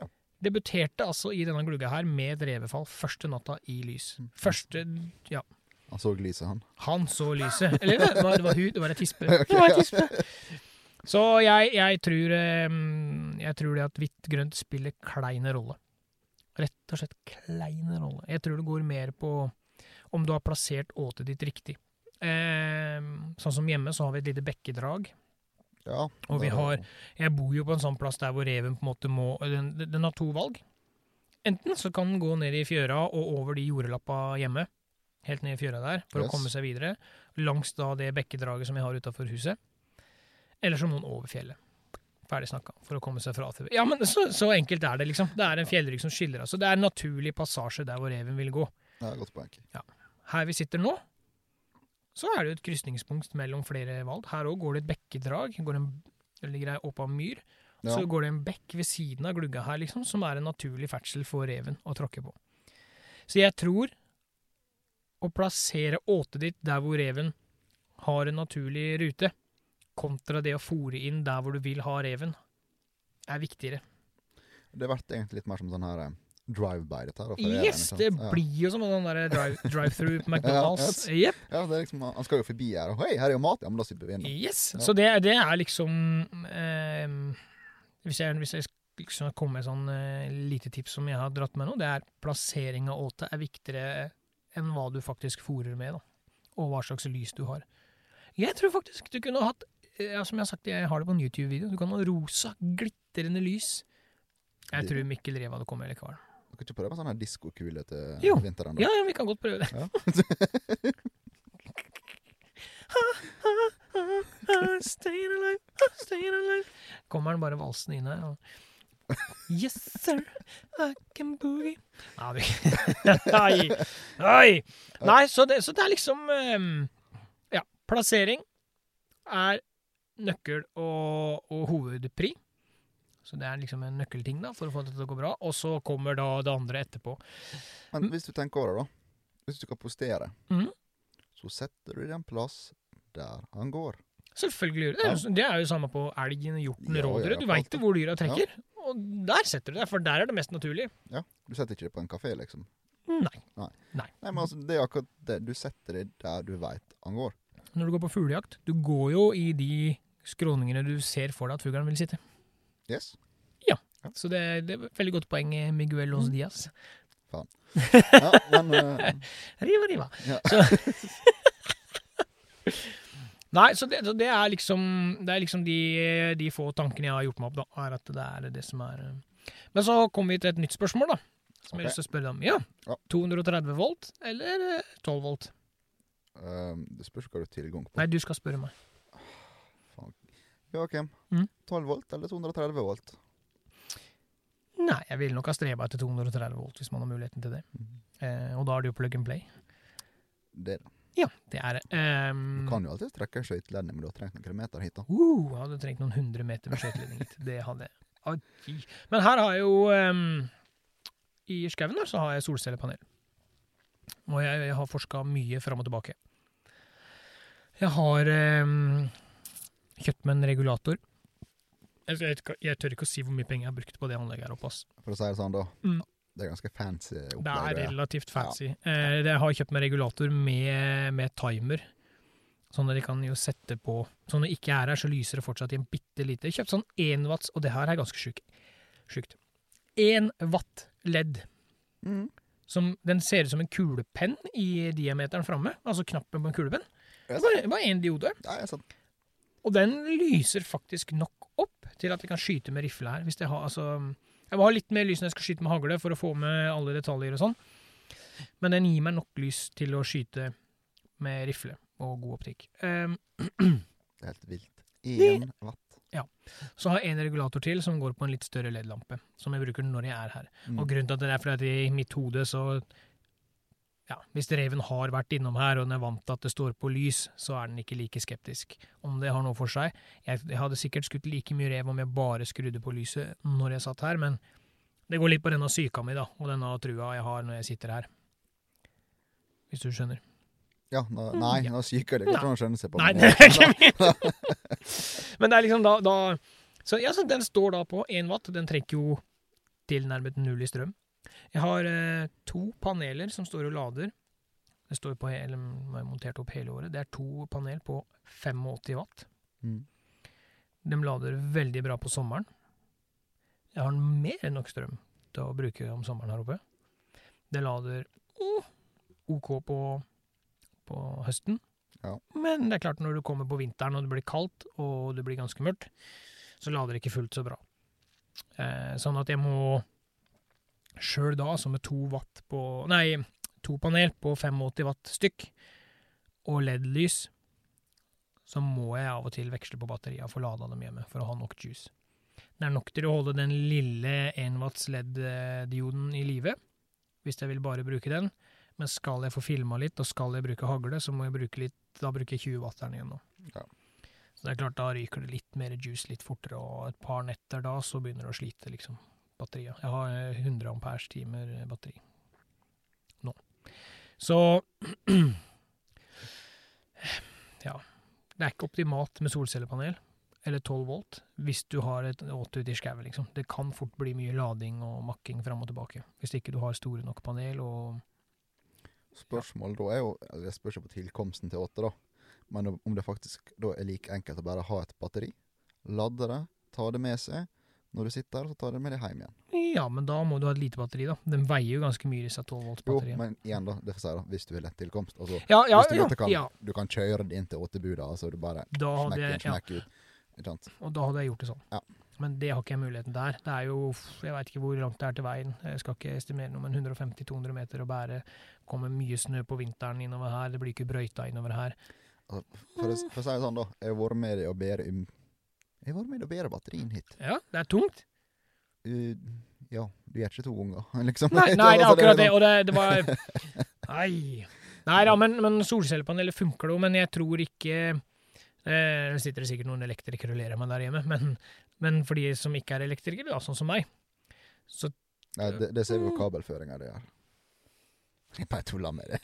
Ja. Debuterte altså i denne glugga her med et revefall første natta i lys. Mm. Første Ja, Han så lyset, han. han så lyset. Eller det var, det var hun, det var ei tispe. Det var et tispe. Så jeg, jeg tror eh, Jeg tror det at hvitt-grønt spiller klein rolle. Rett og slett klein rolle. Jeg tror det går mer på om du har plassert åtet ditt riktig. Eh, sånn som hjemme så har vi et lite bekkedrag. Ja. Og vi har- Jeg bor jo på en sånn plass der hvor reven på en måte må Den, den har to valg. Enten så kan den gå ned i fjøra og over de jordelappa hjemme, helt ned i fjøra der, for Yes. å komme seg videre, langs da det bekkedraget som vi har utafor huset. Eller så må den over fjellet. Ferdig snakka. For å komme seg fra til Ja, men så, så enkelt er det, liksom. Det er en fjellrygg som skiller oss. Så det er en naturlig passasje der hvor reven vil gå. Ja, godt poeng. Her vi sitter nå, så er det jo et krysningspunkt mellom flere valg. Her òg går det et bekkedrag. Går en, det ligger ei av myr. Ja. Så går det en bekk ved siden av glugga her, liksom, som er en naturlig ferdsel for reven å tråkke på. Så jeg tror å plassere åtet ditt der hvor reven har en naturlig rute, kontra det å fòre inn der hvor du vil ha reven, er viktigere. Det ble egentlig litt mer som sånn her eh, drive-by, dette her. Yes, det ja. blir jo som en sånn drive- drive-through på McDonald's. Ja, yep. Ja, det er liksom, Han skal jo forbi her, og hei, her er jo mat! Ja, men da slipper vi inn. Yes. Så det, det er liksom eh, hvis, jeg, hvis jeg liksom komme med sånn eh, lite tips som jeg har dratt med nå, det er plassering av åte er viktigere enn hva du faktisk fòrer med, da. Og hva slags lys du har. Jeg tror faktisk du kunne hatt ja, Som jeg har sagt, jeg har det på en YouTube-video. Du kan ha rosa, glitrende lys. Jeg tror Mikkel Rev hadde kommet likevel. Du kan ikke prøve sånn diskokule til Jo. vinteren? da? Ja, ja, vi kan godt prøve det. Ja. Alive, alive. Kommer han bare valsende inn her Yes, sir, I can boogie. Nei, Nei. Nei, så det, så det er liksom um, Ja, plassering er nøkkel og, og hovedpri. Så det er liksom en nøkkelting da, for å få dette til å gå bra. Og så kommer da det andre etterpå. Men hvis du tenker over det, da. Hvis du skal postere, mm. så setter du deg en plass der han går. Selvfølgelig gjør det det. jo- Det er jo samme på elgen, hjorten, Ja, ja, rådyret. Du veit hvor dyra trekker. Og der setter du deg, for der er det mest naturlig. Ja, Du setter ikke det på en kafé, liksom. Nei. Nei. Nei. Nei, men altså, det er akkurat det. Du setter det der du veit han går. Når du går på fuglejakt, du går jo i de skråningene du ser for deg at fuglen vil sitte. Yes. Ja. Så det, det er et veldig godt poeng, eh, Miguel Los Diaz. Ja, men uh... Riva, riva. Ja. Så. Nei, så det, det er liksom Det er liksom de, de få tankene jeg har gjort meg opp, da. Er at det er det som er eh. Men så kommer vi til et nytt spørsmål, da. Som jeg har lyst til å spørre deg om. Ja. Ja. 230 volt eller eh, 12 volt? Um, det spørs hva du har tilgang på. Nei, du skal spørre meg. Joakim, Mm. 12 volt eller 230 volt? Nei, jeg ville nok ha streba etter 230 volt hvis man har muligheten til det. Eh, og da er det jo plug and play. Det da. Ja, det er det. Du Um, kan jo alltid trekke en skøyteledning, men du har trengt noen kilometer hit, da. Uh, jeg hadde trengt noen hundre meter med skøyteledning hit. Det hadde jeg. Men her har jeg jo um, I skauen der så har jeg solcellepanel. Og jeg, jeg har forska mye fram og tilbake. Jeg har um, kjøpt meg en regulator. Jeg, jeg, jeg tør ikke å si hvor mye penger jeg har brukt på det anlegget her oppe. For å si det sånn, da. Mm. Det er ganske fancy Det er relativt fancy. Eh, jeg har kjøpt meg regulator med, med timer. Sånn at de kan jo sette på Så når det ikke er her, så lyser det fortsatt i en bitte lite. Kjøpt sånn 1 watts, og det her er ganske sjukt. sjukt. 1 watt LED. Mm. Som, den ser ut som en kulepenn i diameteren framme. Altså knappen på en kulepenn. Ja, Det var én diode. Ja, jeg er sant. Og den lyser faktisk nok opp til at jeg kan skyte med rifle her. Hvis jeg, har, altså, jeg må ha litt mer lys når jeg skal skyte med hagle, for å få med alle detaljer og sånn. Men den gir meg nok lys til å skyte med rifle og god optikk. Um, Det er helt vilt. Én watt. Ja. så har jeg en regulator til som går på en litt større LED-lampe, som jeg bruker når jeg er her. Mm. Og grunnen til at det er fordi at i mitt hode så ja, Hvis reven har vært innom her og den er vant til at det står på lys, så er den ikke like skeptisk. Om det har noe for seg. Jeg, jeg hadde sikkert skutt like mye rev om jeg bare skrudde på lyset når jeg satt her, men det går litt på denne psyka mi, da, og denne trua jeg har når jeg sitter her. Hvis du skjønner. Ja, nå, nei, Ja. nå psyker det. Jeg tror han skjønner seg på. Nei, det er ikke ja, Men det er liksom da, da så, ja, så den står da på 1 watt. Den trekker jo tilnærmet null i strøm. Jeg har eh, to paneler som står og lader. Det står på hele, montert opp hele året. Det er to panel på 85 watt. Mm. De lader veldig bra på sommeren. Jeg har mer enn nok strøm til å bruke om sommeren her oppe. Det lader oh, OK på, på høsten. Ja. Men det er klart når du kommer på vinteren og det blir kaldt og det blir ganske mørkt, så lader det ikke fullt så bra. Eh, sånn at jeg må sjøl da, som med to watt på Nei, to panel på 85 watt stykk og LED-lys, så må jeg av og til veksle på batteriet og få lada dem hjemme for å ha nok juice. Det er nok til å holde den lille 1 watts LED-dioden i live, hvis jeg vil bare bruke den. Men skal jeg få filma litt, og skal jeg bruke hagle, så må jeg bruke litt Da bruker jeg 20 watteren igjen nå. Ja. Så det er klart, da ryker det litt mer juice litt fortere, og et par netter da, så begynner det å slite, liksom, batteriet. Jeg har eh, 100 ampers timer batteri nå. Så Ja. Det er ikke optimalt med solcellepanel eller 12 volt hvis du har et 8 ute i skauen, liksom. Det kan fort bli mye lading og makking fram og tilbake. Hvis ikke du har store nok panel og Spørsmålet da er jo eller Det spørs jo på tilkomsten til 8, da. Men om det faktisk da er like enkelt å bare ha et batteri, lade det, ta det med seg, Når du sitter der, så tar du med deg hjem igjen. Ja, men da må du ha et lite batteri, da. Den veier jo ganske mye, disse 12 Jo, volts-batteriene. men igjen, da. Det får si, da. Hvis du har lett tilkomst. Altså, Ja, ja, hvis du ja, kan, ja. du kan kjøre det inn til åttebuda, altså du bare Da smekker jeg, inn, ja, smekker ut. Ikke sant? og da hadde jeg gjort det sånn. Ja. Men det har ikke jeg muligheten der. Det er jo Jeg veit ikke hvor langt det er til veien. Jeg skal ikke estimere noe, men 150-200 meter å bære. Kommer mye snø på vinteren innover her. Det blir ikke brøyta innover her. For å, for å si det sånn, da. Jeg har vært med deg å bære Jeg har vært med og bedre batterien hit. Ja, det er tungt. Uh, ja, du gjør ikke to ganger, liksom. Nei, nei det er Altså, akkurat det. sånn- Og det, det var Nei. Nei da, men, men solcellepaneler funker jo, men jeg tror ikke eh, Det sitter sikkert noen elektrikere og ler av meg der hjemme, men, men for de som ikke er elektrikere, da, sånn som meg, så Nei, det, det ser vi jo kabelføringa det gjør. Jeg bare tuller med det.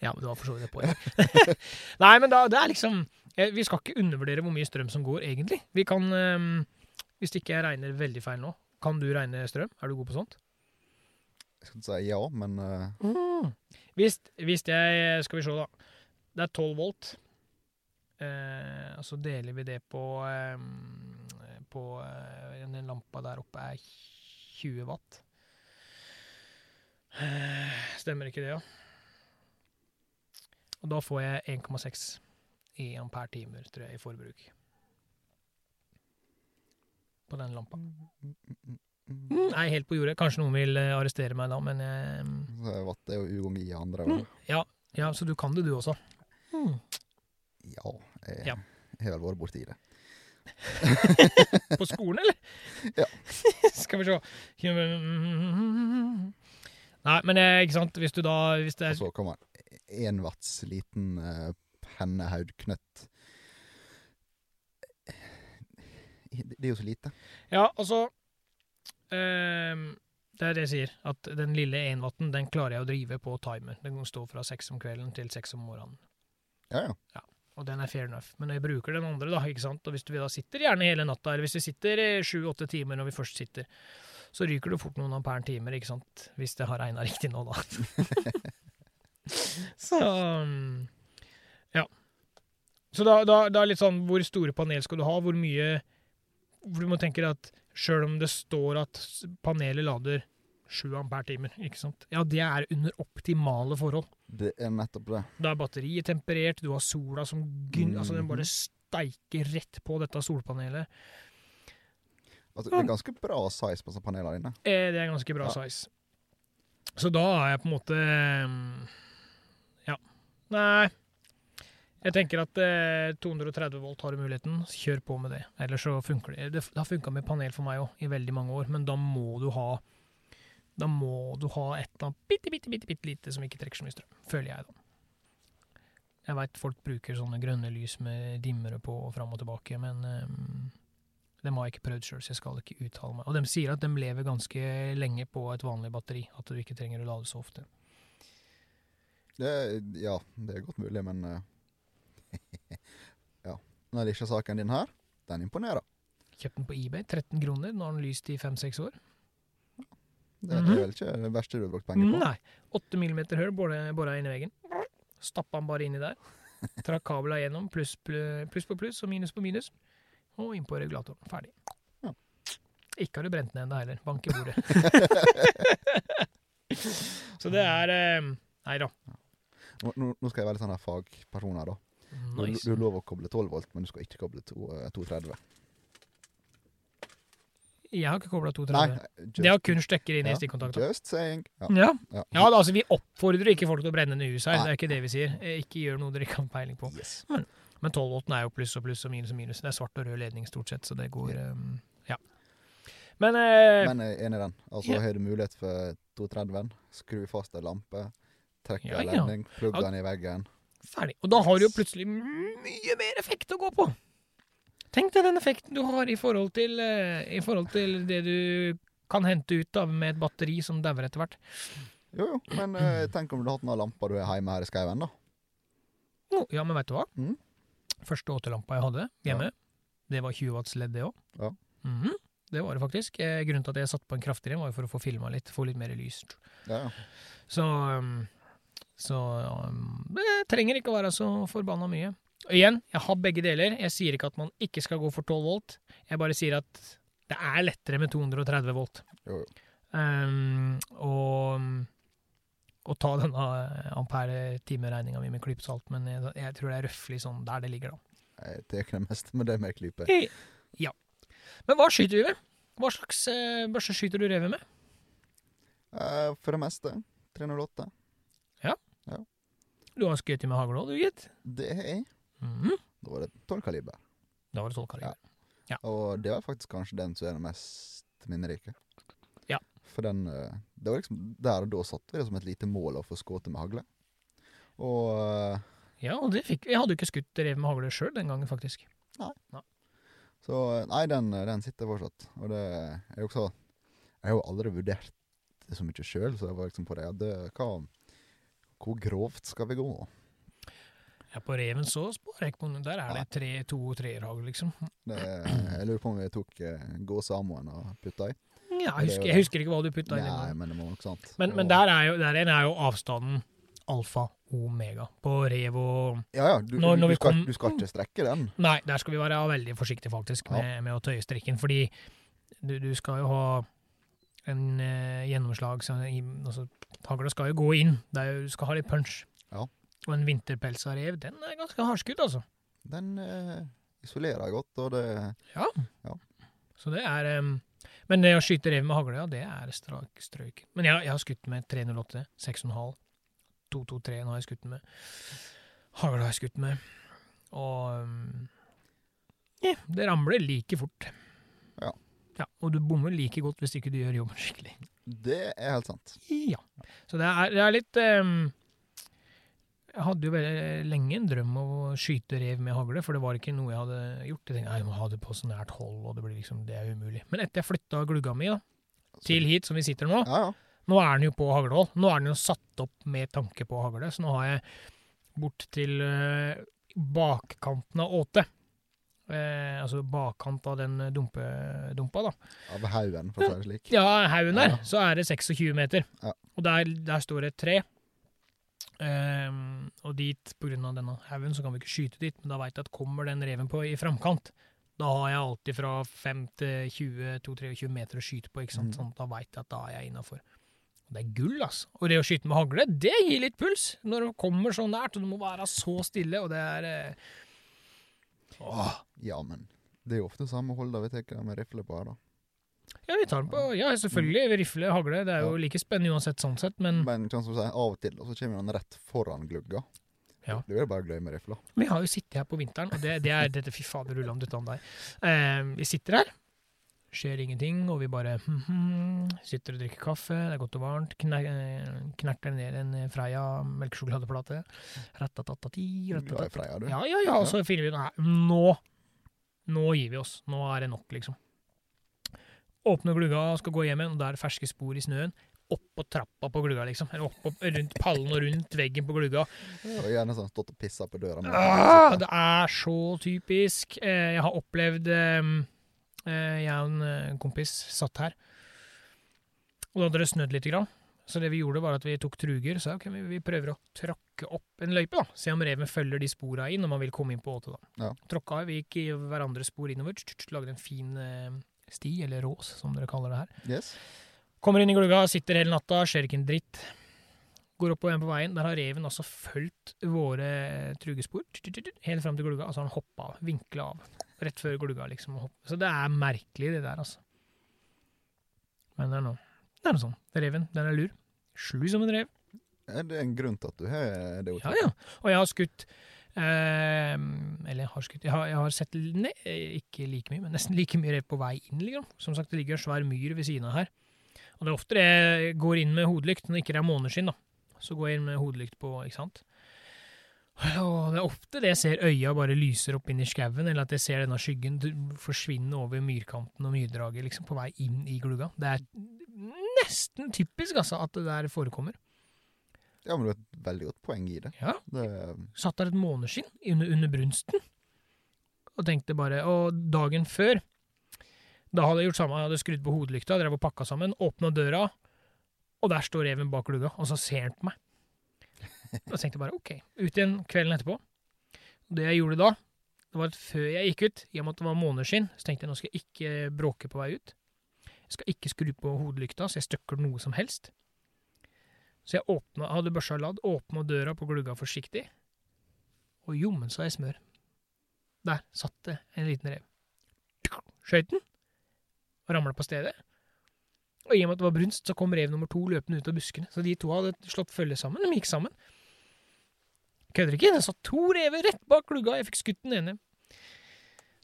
Ja, men du har for så vidt et poeng. Nei, men da, det er liksom Vi skal ikke undervurdere hvor mye strøm som går, egentlig. Vi kan eh, Hvis ikke jeg regner veldig feil nå, kan du regne strøm? Er du god på sånt? Jeg skal si ja, men uh, Mm. Hvis, hvis jeg Skal vi se, da. Det er 12 volt. Eh, og så deler vi det på eh, På eh, Den lampa der oppe er 20 watt. Eh, stemmer ikke det, ja? Og da får jeg 1,6 i ampere timer, tror jeg, i forbruk. På den lampa. Mm, Nei, helt på jordet. Kanskje noen vil eh, arrestere meg da, men eh, Vatt er jo U ganger I andre. Mm. Ja, ja, så du kan det, du også. Mm. Ja, jeg, Ja. jeg har vel vært borti det. På skolen, eller? Ja. Skal vi se Nei, men eh, ikke sant, hvis du da hvis det er, så kommer én watts liten uh, pennehaudknøtt. Det det er jo så lite. Ja, altså ehm, Det er det jeg sier, at den lille 1-watten den klarer jeg å drive på timer. Den kan stå fra seks om kvelden til seks om morgenen. Ja, ja. ja. Og den er fair enough. Men jeg bruker den andre, da, ikke sant? og hvis du da sitter gjerne hele natta, eller hvis vi sitter sju-åtte timer når vi først sitter, så ryker du fort noen ampere timer, ikke sant? Hvis det har regna riktig nå, da. så um, Ja. Så da, da, da er litt sånn Hvor store panel skal du ha? Hvor mye hvor Du må tenke at sjøl om det står at panelet lader 7 ampere timer, ikke sant? Ja, det er under optimale forhold. Det er nettopp det. Da er batteriet temperert, du har sola som gyn... Altså, den bare Mhm. steiker rett på dette solpanelet. Altså, det er ganske bra size på panelene dine. Eh, Det er ganske bra Ja. size. Så da er jeg på en måte mm, Ja. Nei. Jeg tenker at eh, 230 volt har du muligheten. Kjør på med det. Ellers så funker det. Det, det har funka med panel for meg òg, i veldig mange år, men da må du ha Da må du ha et eller annet bitte, bitte, bitte, bitte lite som ikke trekker så mye strøm. Føler jeg, da. Jeg veit folk bruker sånne grønne lys med dimmere på og fram og tilbake, men um, dem har jeg ikke prøvd sjøl, så jeg skal ikke uttale meg. Og de sier at de lever ganske lenge på et vanlig batteri, at du ikke trenger å lade så ofte. Det, ja, det er godt mulig, men eh, Ja. er det ikke saken din her, den imponerer. Kjøpt den på eBay, 13 kroner, nå har den lyst i 5-6 år. Det er Mhm. vel ikke det verste du har brukt penger på. Nei. 8 millimeter hull bora inn i veggen. Stappa den bare inni der. Trakk kabla gjennom, pluss pluss på pluss og minus på minus. Og inn på regulatoren. Ferdig. Ja. Ikke har du brent den ennå heller. Bank i bordet. Så det er eh, Nei da. Nå, nå, nå skal jeg være litt sånn her fagperson her, da. Du, Nice. du er lov å koble 12 volt, men du skal ikke koble to- eh, 230. Jeg har ikke kobla 230. just, Det har kun stekker inn i stikkontakten. just saying. Ja. Ja. Ja. ja, da, altså vi oppfordrer ikke folk til å brenne ned huset her, Nei. det er ikke det vi sier. Eh, Ikke gjør noe dere ikke har peiling på. Yes. Men 12-volten er jo pluss og pluss og minus og minus. Det er svart og rød ledning stort sett, så det går yeah. um, Ja. Men, eh, Men jeg er enig i den. Altså, yeah. har du mulighet for 230-en, skru fast en lampe, trekk Ja, en ja. ledning, plugg den i veggen. Ferdig. Og da har du jo plutselig mye mer effekt å gå på. Tenk deg den effekten du har i forhold til, eh, i forhold til det du kan hente ut av med et batteri som dauer etter hvert. Jo, jo, men eh, tenk om du hadde hatt noen lamper du har hjemme her i skauen, da. Jo, ja, men vet du hva? Mm. Første åtelampa jeg hadde hjemme, det var 20 watts LED, det òg. Ja. Det var det faktisk. Eh, Grunnen til at jeg satte på en kraftigere, var jo for å få filma litt, få litt mer lys. Ja, ja. Så, um, så um, det trenger ikke å være så forbanna mye. Og igjen, jeg har begge deler. Jeg sier ikke at man ikke skal gå for 12 volt. Jeg bare sier at det er lettere med 230 volt. Jo, jo. Um, og, å ta denne ampere-timeregninga mi med klype salt, men jeg, jeg tror det er røftlig sånn der det ligger, da. Jeg tar det meste med det med klype. Ja. Men hva skyter vi med? Hva slags eh, børse skyter du revet med? Uh, for det meste 308. Du har skutt med hagl òg, du, gitt? Det er jeg. Mhm. Da var det 12 kaliber. Da var det 12 kaliber. Ja. Og det var faktisk kanskje den som er den mest minnerike. Ja. For den eh, Det var liksom Der og da satte vi det som et lite mål å få skutt med hagle. Og eh, Ja, og det fikk. Jeg hadde jo ikke skutt rev med hagle sjøl den gangen, faktisk. Nei. nei. Så eh, Nei, den, den sitter fortsatt. Og det er jo også Jeg har jo aldri vurdert det så mye sjøl, så jeg var liksom på det. Ja, det hva, hvor grovt skal vi gå? Ja, på reven så sparer jeg ikke. Der er det tre, to og treerhagl, liksom. Det, jeg lurer på om vi tok uh, gåsamoen og putta i. Ja, jeg, husker, jeg husker ikke hva du putta i. Nei, men det var nok sant. Men, men der er jo, der er jo avstanden alfa omega på rev og Ja, ja. Du, Når- når du, skal, kom- du skal ikke strekke den. Nei, der skal vi være veldig forsiktige faktisk med, med å tøye strikken, fordi du, du skal jo ha en eh, gjennomslag så i, altså, Hagla skal jo gå inn. Er jo, du skal ha litt punch. Ja. Og en vinterpelsa rev, den er ganske hardskudd, altså. Den eh, isolerer godt, og det Ja. Ja. Så det er em, Men det å skyte rev med hagle, ja, det er strak strøk. Men jeg, jeg har skutt med 308, 6,5, 223 har jeg skutt med. Hagla har jeg skutt med. Og um, yeah, det ramler like fort. Ja. Og du bommer like godt hvis ikke du gjør jobben skikkelig. Det er helt sant. Ja. Så det er, det er litt um, Jeg hadde jo veldig lenge en drøm om å skyte rev med hagle, for det var ikke noe jeg hadde gjort. Jeg tenkte, «Nei, jeg må ha det på så nært hold, og det blir liksom, det er umulig. Men etter jeg flytta glugga mi da, til hit, som vi sitter nå, Ja, ja. nå er den jo på haglehold. Nå er den jo satt opp med tanke på hagle, så nå har jeg bort til uh, bakkanten av åte. Eh, altså bakkant av den dumpe, dumpa, da. Av haugen, for å si det slik. Ja, haugen der, Ja. så er det 26 meter. Ja. Og der, der står det et tre. Eh, og dit, på grunn av denne haugen, så kan vi ikke skyte dit, men da veit jeg at kommer den reven på i framkant, da har jeg alltid fra 5 til 20-23 meter å skyte på, ikke sant? Mm. Sånn, da veit jeg at da er jeg innafor. Det er gull, altså. Og det å skyte med hagle, det gir litt puls. Når du kommer så nært, og du må være så stille, og det er eh, Åh. Ja, men det er jo ofte samme hold da vi tar med rifle på her, da. Ja, vi tar den på Ja, selvfølgelig. Rifle, hagle. Det er jo like spennende uansett sånn sett, men Men sånn som sier, av og til så kommer han rett foran glugga. Ja. Det vil jo bare med rifla. Vi har jo sittet her på vinteren, og det, det er dette Fy fader, rulla om dette om deg. Eh, vi sitter her, skjer ingenting, og vi bare hm, hm, sitter og drikker kaffe, det er godt og varmt. Kner, eh, knerter ned en Freia melkesjokoladeplate. Ratatatati er rattatat. Freia, du. Ja, ja, ja, og så finner vi ut. Nå! Nå gir vi oss. Nå er det nok, liksom. Åpner glugga skal gå hjem igjen, og da er det ferske spor i snøen. Opp på trappa på glugga, liksom. Eller opp, opp rundt pallen og rundt veggen på glugga. Og gjerne sånn stått og pissa på døra. Ah, det er så typisk. Eh, jeg har opplevd eh, eh, Jeg og en eh, kompis satt her, og da hadde det snødd lite grann. Så det vi gjorde, var at vi tok truger. og sa ok, vi, vi prøver å tråkke opp en løype, da. Se om reven følger de spora inn når man vil komme inn på åtet, da. Ja. Tråkka, vi gikk i hverandres spor innover. Lagde en fin eh, sti, eller rås, som dere kaller det her. Yes. Kommer inn i glugga, sitter hele natta, skjer ikke en dritt. Går opp og igjen på veien. Der har reven altså fulgt våre trugespor helt fram til glugga. Altså han hoppa av, vinkla av. Rett før glugga, liksom. Så det er merkelig, det der, altså. Men det er noe, det er noe sånn. Reven, den er lur. Slu som en rev. Er det en grunn til at du har det? Ja, ja. Og jeg har skutt eh, Eller jeg har skutt Jeg har, jeg har sett ne, ikke like mye, men nesten like mye rev på vei inn. Liksom. Som sagt, det ligger en svær myr ved siden av her. Og det er ofte det jeg går inn med hodelykt når det ikke er måneskinn. da. Så går jeg inn med hodelykt på, ikke sant. Og det er ofte det jeg ser øya bare lyser opp inn i skauen, eller at jeg ser denne skyggen forsvinne over myrkanten og myrdraget liksom på vei inn i glugga. Det er nesten typisk altså, at det der forekommer. Ja, men du har et veldig godt poeng i det. Ja. det satt der et måneskinn under, under brunsten. Og tenkte bare Og dagen før, da hadde jeg gjort samme. Jeg hadde skrudd på hodelykta, drev og pakka sammen, åpna døra, og der står reven bak glugga, og så ser han på meg. Tenkte jeg bare OK. Ut igjen kvelden etterpå. Det jeg gjorde da, det var at før jeg gikk ut, i og med at det var måneskinn, så tenkte jeg nå skal jeg ikke bråke på vei ut. Jeg skal ikke skru på hodelykta, så jeg støkker noe som helst. Så jeg åpna, hadde børsa ladd, åpna døra på glugga forsiktig, og jommen så jeg smør. Der satt det en liten rev. Skjøt den, og ramla på stedet. Og i og med at det var brunst, så kom rev nummer to løpende ut av buskene. Så de to hadde slått følge sammen. De gikk sammen. Kødder ikke. Det satt to rever rett bak klugga, Jeg fikk skutt den ene.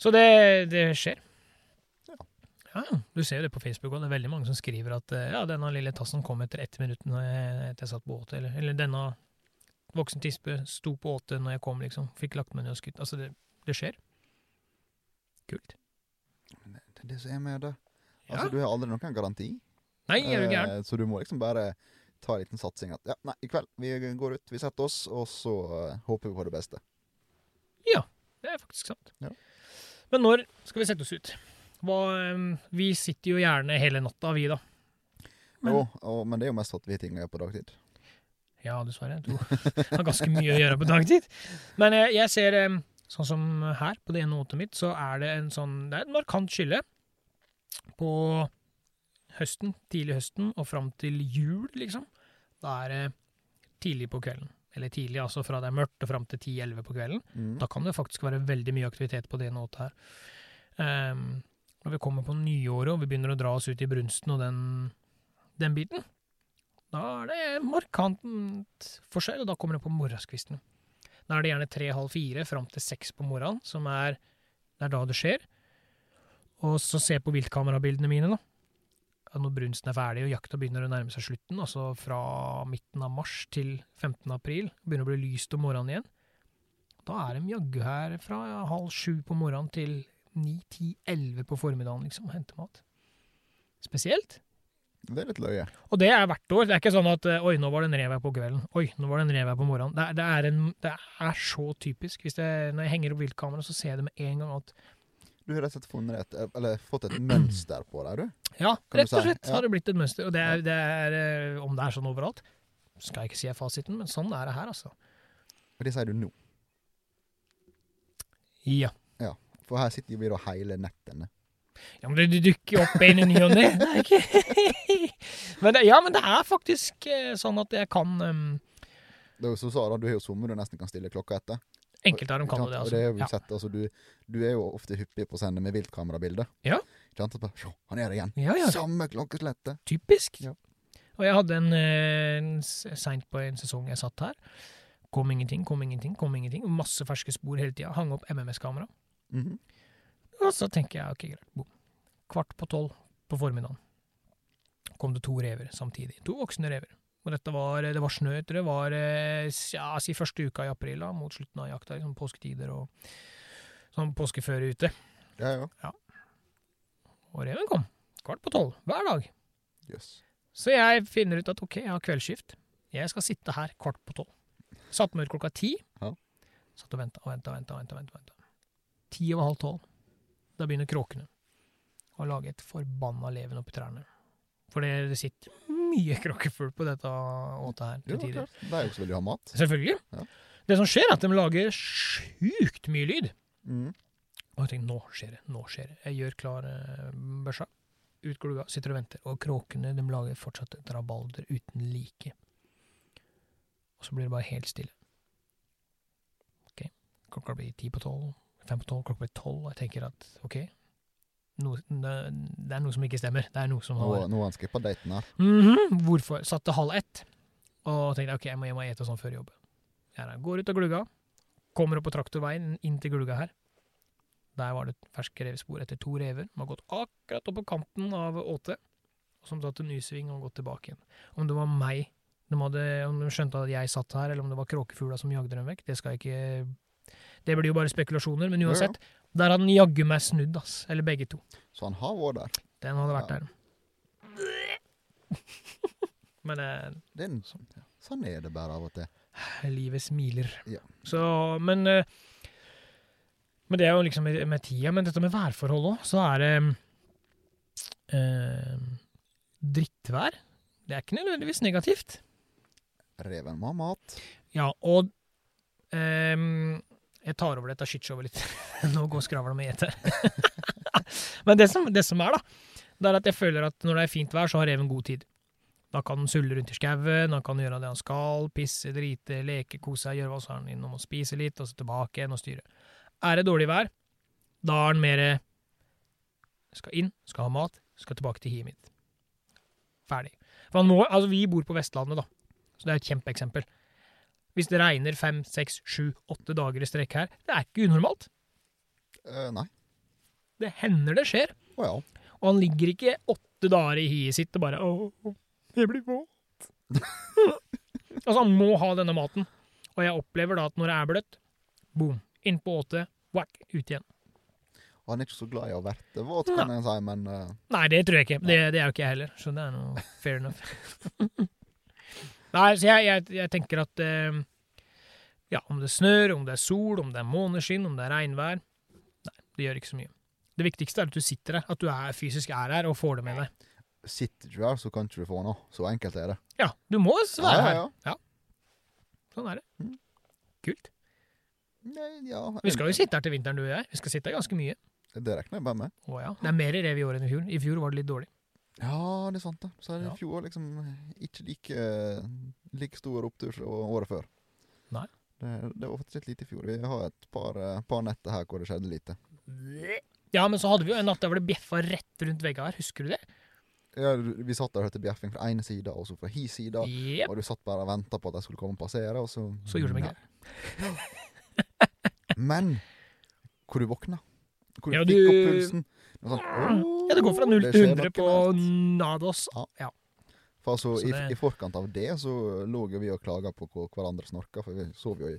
Så det, det skjer. Ja. Ja, Du ser jo det på Facebook, og det er veldig mange som skriver at eh, ja, denne lille tassen kom etter ett minutt når jeg, etter jeg satt på åte, eller, eller denne voksen tispe sto på åte når jeg kom, liksom. Fikk lagt meg ned og skutt. Altså, det, det skjer. Kult. Det er det som er med det. Ja. Altså, Du har aldri noen garanti. Nei, er du gæren? Eh, Så du må liksom bare ta en liten satsing at ja, nei, i kveld vi går ut, vi setter oss, og så eh, håper vi på det beste. Ja. Det er faktisk sant. Ja. Men når skal vi sette oss ut? Hva, eh, vi sitter jo gjerne hele natta, vi, da. Men- Men, og, og, men det er jo mest at vi ting er på dagtid. Ja, dessverre. Du har ganske mye å gjøre på dagtid. Men eh, jeg ser, sånn som her, på det ene notet mitt, så er det en sånn Det er et markant skille på høsten, tidlig høsten, og fram til jul, liksom. Da er det tidlig på kvelden. Eller tidlig, altså fra det er mørkt og fram til 10-11 på kvelden. Mm. Da kan det faktisk være veldig mye aktivitet på det nåtet her. Um, når vi kommer på nyåret og vi begynner å dra oss ut i brunsten og den, den biten, da er det markant forskjell, og da kommer det på morgenskvisten. Da er det gjerne tre-halv fire fram til seks på morgenen, som er, det er da det skjer. Og så se på viltkamerabildene mine, da. Når brunsten er ferdig og jakta begynner å nærme seg slutten, altså fra midten av mars til 15. april, begynner å bli lyst om morgenen igjen, da er de jaggu her fra halv sju på morgenen til ni, ti, elleve på formiddagen, liksom, og henter mat. Spesielt. Det er litt løye. Og det er hvert år. Det er ikke sånn at eh, oi, nå var det en rev her på kvelden. Oi, nå var det en rev her på morgenen. Det, er- det, er, en, det er så typisk. Hvis det, når jeg henger opp viltkamera, så ser jeg det med en gang at Du har rett og slett funnet et, eller fått et mønster på deg, du. ja, Kan rett og si, slett ja. har det blitt et mønster. Og det er, det er eh, om det er sånn overalt, skal jeg ikke si er fasiten, men sånn er det her, altså. Og det sier du nå. Ja. ja. For her sitter vi da hele nettene. Ja, men det, dukker jo opp en i ny og ne. Ja, men det er faktisk eh, sånn at jeg kan um, Det er jo som Sara, du har jo sommer du nesten kan stille klokka etter. Enkelte av dem kan jo det, altså. Det er jo sett, altså, du, du er jo ofte hyppig på å sende med viltkamerabilder. Ja. Ikke sant? Bare, han er der igjen. Ja, ja, Samme klokkeslettet. typisk. Ja. Og jeg hadde en, eh, en seint på en sesong jeg satt her. Kom ingenting, kom ingenting, kom ingenting. Masse ferske spor hele tida. Hang opp MMS-kamera. Mhm. Og så tenker jeg ok, greit. Bom. Kvart på tolv på formiddagen kom det to rever samtidig. To voksne rever. Og dette var, det var snø etter det. var eh, ja, si første uka i april, da, mot slutten av jakta. Liksom påsketider og sånn påskeføre ute. Ja, ja. Og reven kom. Kvart på tolv. Hver dag. Yes. Så jeg finner ut at ok, jeg har kveldsskift. Jeg skal sitte her kvart på tolv. Satt meg ut klokka ti. Ja. Satt og venta og venta og venta. venta, venta, venta. Ti over halv tolv. Da begynner kråkene å lage et forbanna leven oppi trærne. For det, det sitter mye kråkefugl på dette åtet her til tider. klart. De er jo også å ha mat. Selvfølgelig. Ja. Det som skjer, er at de lager sjukt mye lyd. Mm. Og jeg tenker, nå skjer det, nå skjer det. Jeg gjør klar eh, børsa, ut glugga, sitter og venter. Og kråkene de lager fortsatt et rabalder uten like. Og så blir det bare helt stille. Ok, klokka blir ti på tolv, fem på tolv, klokka blir tolv, og jeg tenker at ok, noe, det, er noe som ikke stemmer. Det er noe som har Noe, har han skippa daten Mm -hmm. Hvorfor? Satt til halv ett, og tenkte ok, jeg må hjem og ete sånn før jobb. Jeg går ut av glugga, kommer opp på traktorveien inn til glugga her. Der var det ferske revspor etter to rever. De har gått akkurat opp på kanten av åtet, og som tatt en ny sving og gått tilbake igjen. Om det var meg, de hadde, om de skjønte at jeg satt her, eller om det var kråkefugla som jagde dem vekk, det skal jeg ikke Det blir jo bare spekulasjoner, men uansett. Ja, uansett, der har han jaggu meg snudd, ass. Eller begge to. Så han har vært der. Den hadde vært Ja. der. Men eh, Det er ja. Sånn er det bare av og til. Livet smiler. Ja. Så, men eh, Men det er jo liksom med, tida. Men dette med værforhold òg, så er det eh, Drittvær. Det er ikke nødvendigvis negativt. Reven må ha mat. Ja, og ehm, Jeg tar over dette shitshowet litt. Nå går skravla med gjeter. Men det som, det som er, da, det er at jeg føler at når det er fint vær, så har reven god tid. Da kan han sulle rundt i skauen, han kan gjøre det han skal, pisse, drite, leke, kose seg, gjøre hva så er han innom og spise litt, og så tilbake igjen og styre. Er det dårlig vær, da er han mer skal inn, skal ha mat, skal tilbake til hiet mitt. Ferdig. For han må, altså Vi bor på Vestlandet, da, så det er et kjempeeksempel. Hvis det regner fem, seks, sju, åtte dager i strekk her, det er ikke unormalt. Uh, nei. Det hender det skjer. Å ja. Og han ligger ikke åtte dager i hiet sitt og bare Å, jeg blir våt. altså, han må ha denne maten. Og jeg opplever da at når det er bløtt, boom, inn på åte, whack, ut igjen. Han er ikke så glad i å verte våt, kan jeg si, men uh... Nei, det tror jeg ikke. Det, det er jo ikke jeg heller, så det er noe fair enough. Nei, så jeg, jeg, jeg tenker at eh, Ja, om det snør, om det er sol, om det er måneskinn, om det er regnvær Nei, det gjør ikke så mye. Det viktigste er at du sitter der, at du er, fysisk er her og får det med deg. sitter du her, så kan ikke du få noe. Så enkelt er det. Ja, du må være her. ja, ja. Sånn er det. Mm. Kult. Nei, ja. Vi skal jo sitte her til vinteren, du og jeg. Vi skal sitte her ganske mye. Det regner jeg bare med. Å ja. Det er mer rev i år enn i fjor. I fjor var det litt dårlig. Ja, det er sant, det. Så er det Ja. fjor liksom ikke like, like stor opptur som året før. Nei. Det, det var faktisk litt lite i fjor. Vi har et par, eh, par netter her hvor det skjedde lite. Ja, men så hadde vi jo en natt der hvor det bjeffa rett rundt veggen her. Husker du det? Ja, vi satt der og hørte bjeffing fra ene sida og så fra hi sida. Yep. Og du satt bare og venta på at de skulle komme og passere, og så Så gjorde de ikke det. Men hvor du våkna. Hvor du Ja, fikk du- opp pulsen. Sånn, Ja, det går fra 0 til 100 på Nados. Ja. Ja. For altså, Så i, det- I forkant av det så lå jo vi og klaga på hvor hverandre snorka, for vi sov jo i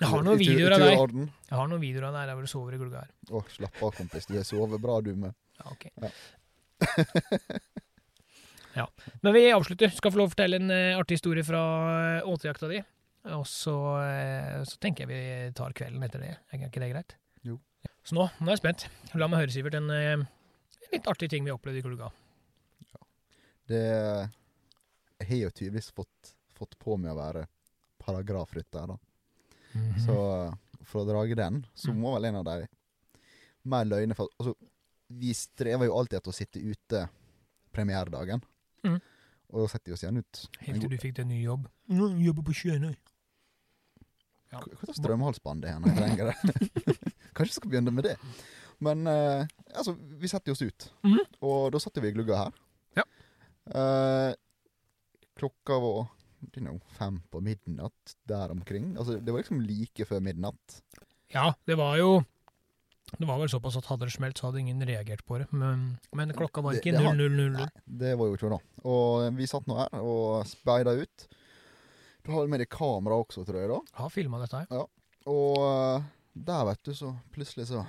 Jeg har noen videoer av deg. Jeg har noen videoer av deg der hvor du sover i her. Å, slapp av, kompis. Du sover bra, du med. Ja, ok. Ja. ja. Men vi avslutter. Skal få lov å fortelle en eh, artig historie fra uh, åtejakta di. Og så, eh, så tenker jeg vi tar kvelden etter det. Er ikke det greit? Jo. Så nå, nå er jeg spent. La meg høre, Sivert, en, eh, en litt artig ting vi opplevde i glugga. Det Jeg har jo tydeligvis fått, fått på meg å være paragrafrytter, da. Så eh, for å drage den, så Mm. må vel en av de mer løgne for Altså, vi strever jo alltid etter å sitte ute premieredagen. Mm. Og da setter vi oss igjen ut. Helt til du fikk deg ny jobb. Mm, Jobber på Sjønøy. Ja. Hva er slags strømhalsbånd det er når jeg trenger det? Kanskje vi skal begynne med det. Men eh, altså, vi setter oss ut. Mhm. Og da satt vi i glugga her. Ja. Eh, klokka var you know, fem på midnatt, der omkring. Altså, det var liksom like før midnatt. Ja, det var jo Det var vel såpass at hadde det smelt, så hadde ingen reagert på det. Men, men klokka var Det- ikke det har- 0000. Nei, det var jo ikke det. Og vi satt nå her og speida ut. Du har vel med deg kamera også, tror jeg. da Har filma dette her. Og eh, der, vet du, så plutselig så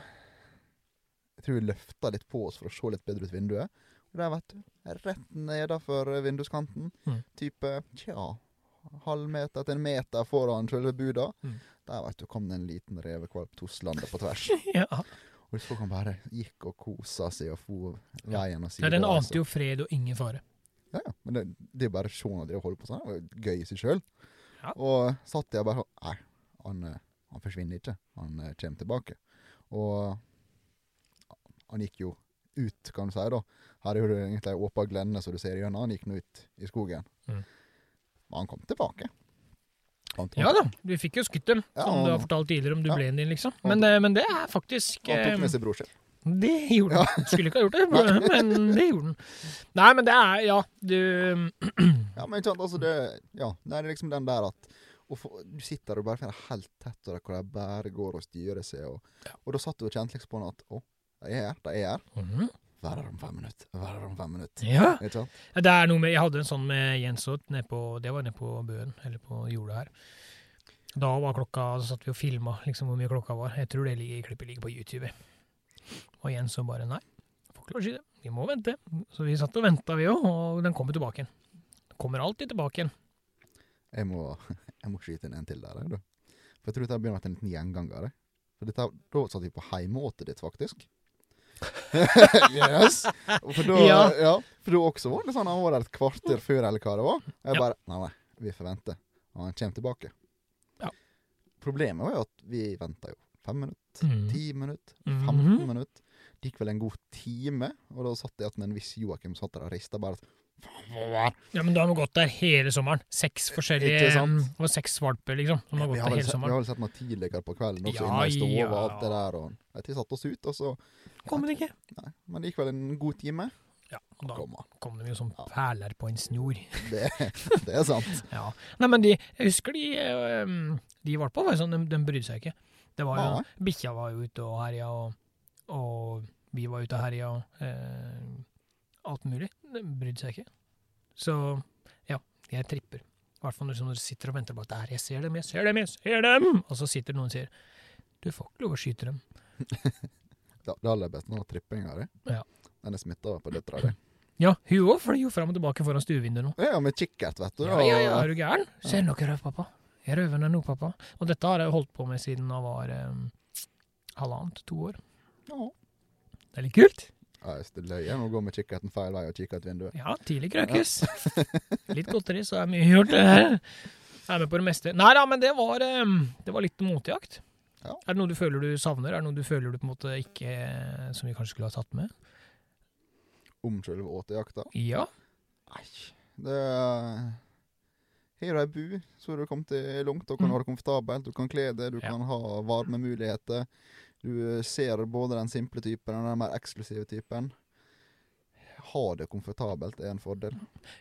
Jeg tror vi løfta litt på oss for å se litt bedre ut vinduet. Og der, vet du, rett nedafor vinduskanten, Mm. type tja, halvmeter til en meter foran selve buda, Mm. der, vet du, kom det en liten revekvalp toslende på tvers. Ja. Og så så han bare gikk og kosa seg og for veien og ja, Den ante ante jo fred og ingen fare. ja, ja, men det, det er bare se når de holder på sånn. Det var gøy i seg sjøl. Ja. Og satt jeg bare sånn Nei, han, han forsvinner ikke. Han eh, kommer tilbake. Og han gikk jo ut, kan du si, da. Her er jo det egentlig ei åpen glenne som du ser gjennom. Han gikk nå ut i skogen. Mm. Men han kom tilbake. Han, Ja da, du fikk jo skyttet, Ja, som du har fortalt tidligere om Ja. dubleen din, liksom. Men, eh, men det er faktisk han tok eh, med seg bror sin. Det gjorde den. Skulle ikke ha gjort det, men det gjorde han. Nei, men det er Ja, du Ja, men ikke sant, altså det Ja, det er liksom den der at og for, Du sitter der og bare finner helt tett, og hvor de bare går og styrer seg. Og, og da satt du og kjente liksom på at Å, de er her, de er her. Mm -hmm. Være her om fem minutter. Være her om fem minutter. Ja. Sant? Det er noe med Jeg hadde en sånn med Jens òg, det var nede på Bøen, eller på jorda her. Da var klokka Så satt vi og filma liksom, hvor mye klokka var. Jeg tror det ligger, klippet ligger på YouTube. Og Jens så bare Nei, får ikke lov å si det. Vi må vente. Så vi satt og venta, vi òg, og den kommer tilbake igjen. Kommer alltid tilbake igjen. Jeg må, jeg må skyte inn en til der. jeg, du. For jeg tror dette begynner å bli en liten gjenganger. jeg. For dette, Da satt vi på heimeåtet ditt, faktisk. yes! For da, ja. Ja. for da også var det sånn han var der et kvarter før, eller hva det var. Jeg Ja. bare Nei, nei, vi får vente. Og han kommer tilbake. Ja. Problemet var jo at vi venta jo fem minutter, Mm. ti minutter, 15 mm -hmm. minutter. Det gikk vel en god time, og da satt jeg igjen med en viss Joakim satt der og rista bare Ja, men du har nå gått der hele sommeren. Seks forskjellige? Det var seks valper, liksom, som har Vi gått der hele sett, vi har sett noe tidligere på kvelden også, Ja, inne i stua og ja. alt det der. Og jeg til satt oss ut, og så Kommer det ikke? Nei, men det gikk vel en god time. Ja, og da Kom de jo som Ja. perler på en snor. Det, det er sant. Ja. Nei, men de, jeg husker de De valpene var jo sånn, de, de brydde seg ikke. Det var jo. Bikkja var jo ute og herja, og, og vi var ute og herja. og, Eh, alt mulig. De brydde seg ikke. Så ja, jeg tripper. I hvert fall når du sitter og venter på at der, jeg ser dem, jeg ser dem, jeg ser dem! Og så sitter noen og sier du får ikke lov å skyte dem. Det, det aller beste er trippinga di. Ja. Den er smitta på døtra di. Ja, hun òg flyr jo fram og tilbake foran stuevinduet nå. Ja, med kikkert, vet du. Ja, ja, ja, er du gæren? Ser dere røv, pappa? Jeg er røvende nå, pappa. Og dette har jeg holdt på med siden jeg var eh, halvannet, to år. Ja. Det er litt kult. Ja, det løy jeg må gå med kikkerten feil vei og kikke ut vinduet. Ja, tidlig krøkes. Litt godteri, så er mye gjort. det. Jeg er med på det meste. Nei da, men det var, eh, det var litt motejakt. Ja. Er det noe du føler du savner? Er det noe du føler du på en måte ikke Som vi kanskje skulle ha tatt med? Om selve åtejakta. Ja. Nei, det Har du ei bu, så har du kommet langt. og kan ha det komfortabelt, du kan kle deg, du Ja. kan ha varmemuligheter. Du ser både den simple typen og den mer eksklusive typen. Ha det komfortabelt er en fordel.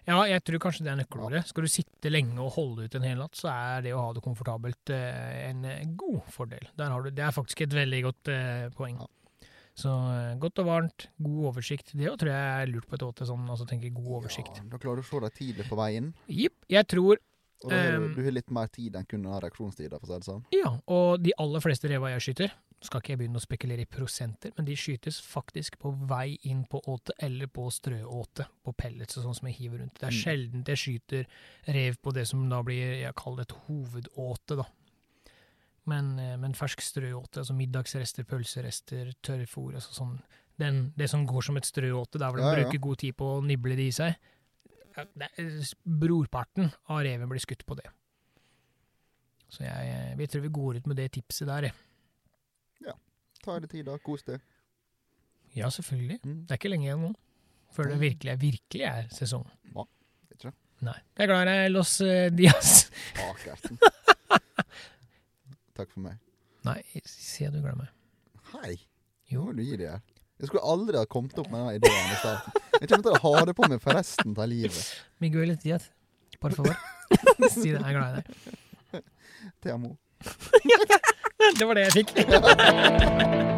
Ja, jeg tror kanskje det er nøkkelordet. Skal du sitte lenge og holde ut en hel natt, så er det å ha det komfortabelt eh, en eh, god fordel. Du, det er faktisk et veldig godt eh, poeng. Ja. Så eh, godt og varmt, god oversikt. Det tror jeg er lurt på et åte, sånn, altså tenker god oversikt. Ja, da klarer du å se deg tidlig på veien. Jepp. Jipp. Jeg tror, Og da har du, du har litt mer tid enn kun reaksjonstida, for å si det sånn. ja, og de aller fleste reva jeg skyter, skal ikke jeg begynne å spekulere i prosenter, men de skytes faktisk på vei inn på åte eller på strøåte, på pellets og sånn som jeg hiver rundt. Det er Mm. sjelden jeg skyter rev på det som da blir, jeg kaller det et hovedåte, da. Men, eh, men fersk strøåte, altså middagsrester, pølserester, tørrfôr, altså sånn den, Det som går som et strøåte, der hvor de Ja, ja. bruker god tid på å nible det i seg. det er- Brorparten av reven blir skutt på det. Så jeg, eh, jeg tror vi går ut med det tipset der, jeg. Ta deg tid, da. Kos deg. Ja, selvfølgelig. Mm. Det er ikke lenge igjen nå. Før det virkelig virkelig er sesong. Ja, det tror jeg. Nei. Jeg er glad i Los eh, Diaz. Akerten. Takk for meg. Nei, si at du glemmer meg. Hei. Jo. Nå du gi det her. Jeg skulle aldri ha kommet opp med den ideen i starten. Jeg kommer til å ha det på meg for resten av livet. Miguel Diaz, por favor. si det. Jeg er glad i deg. Te amo. Det var det jeg fikk.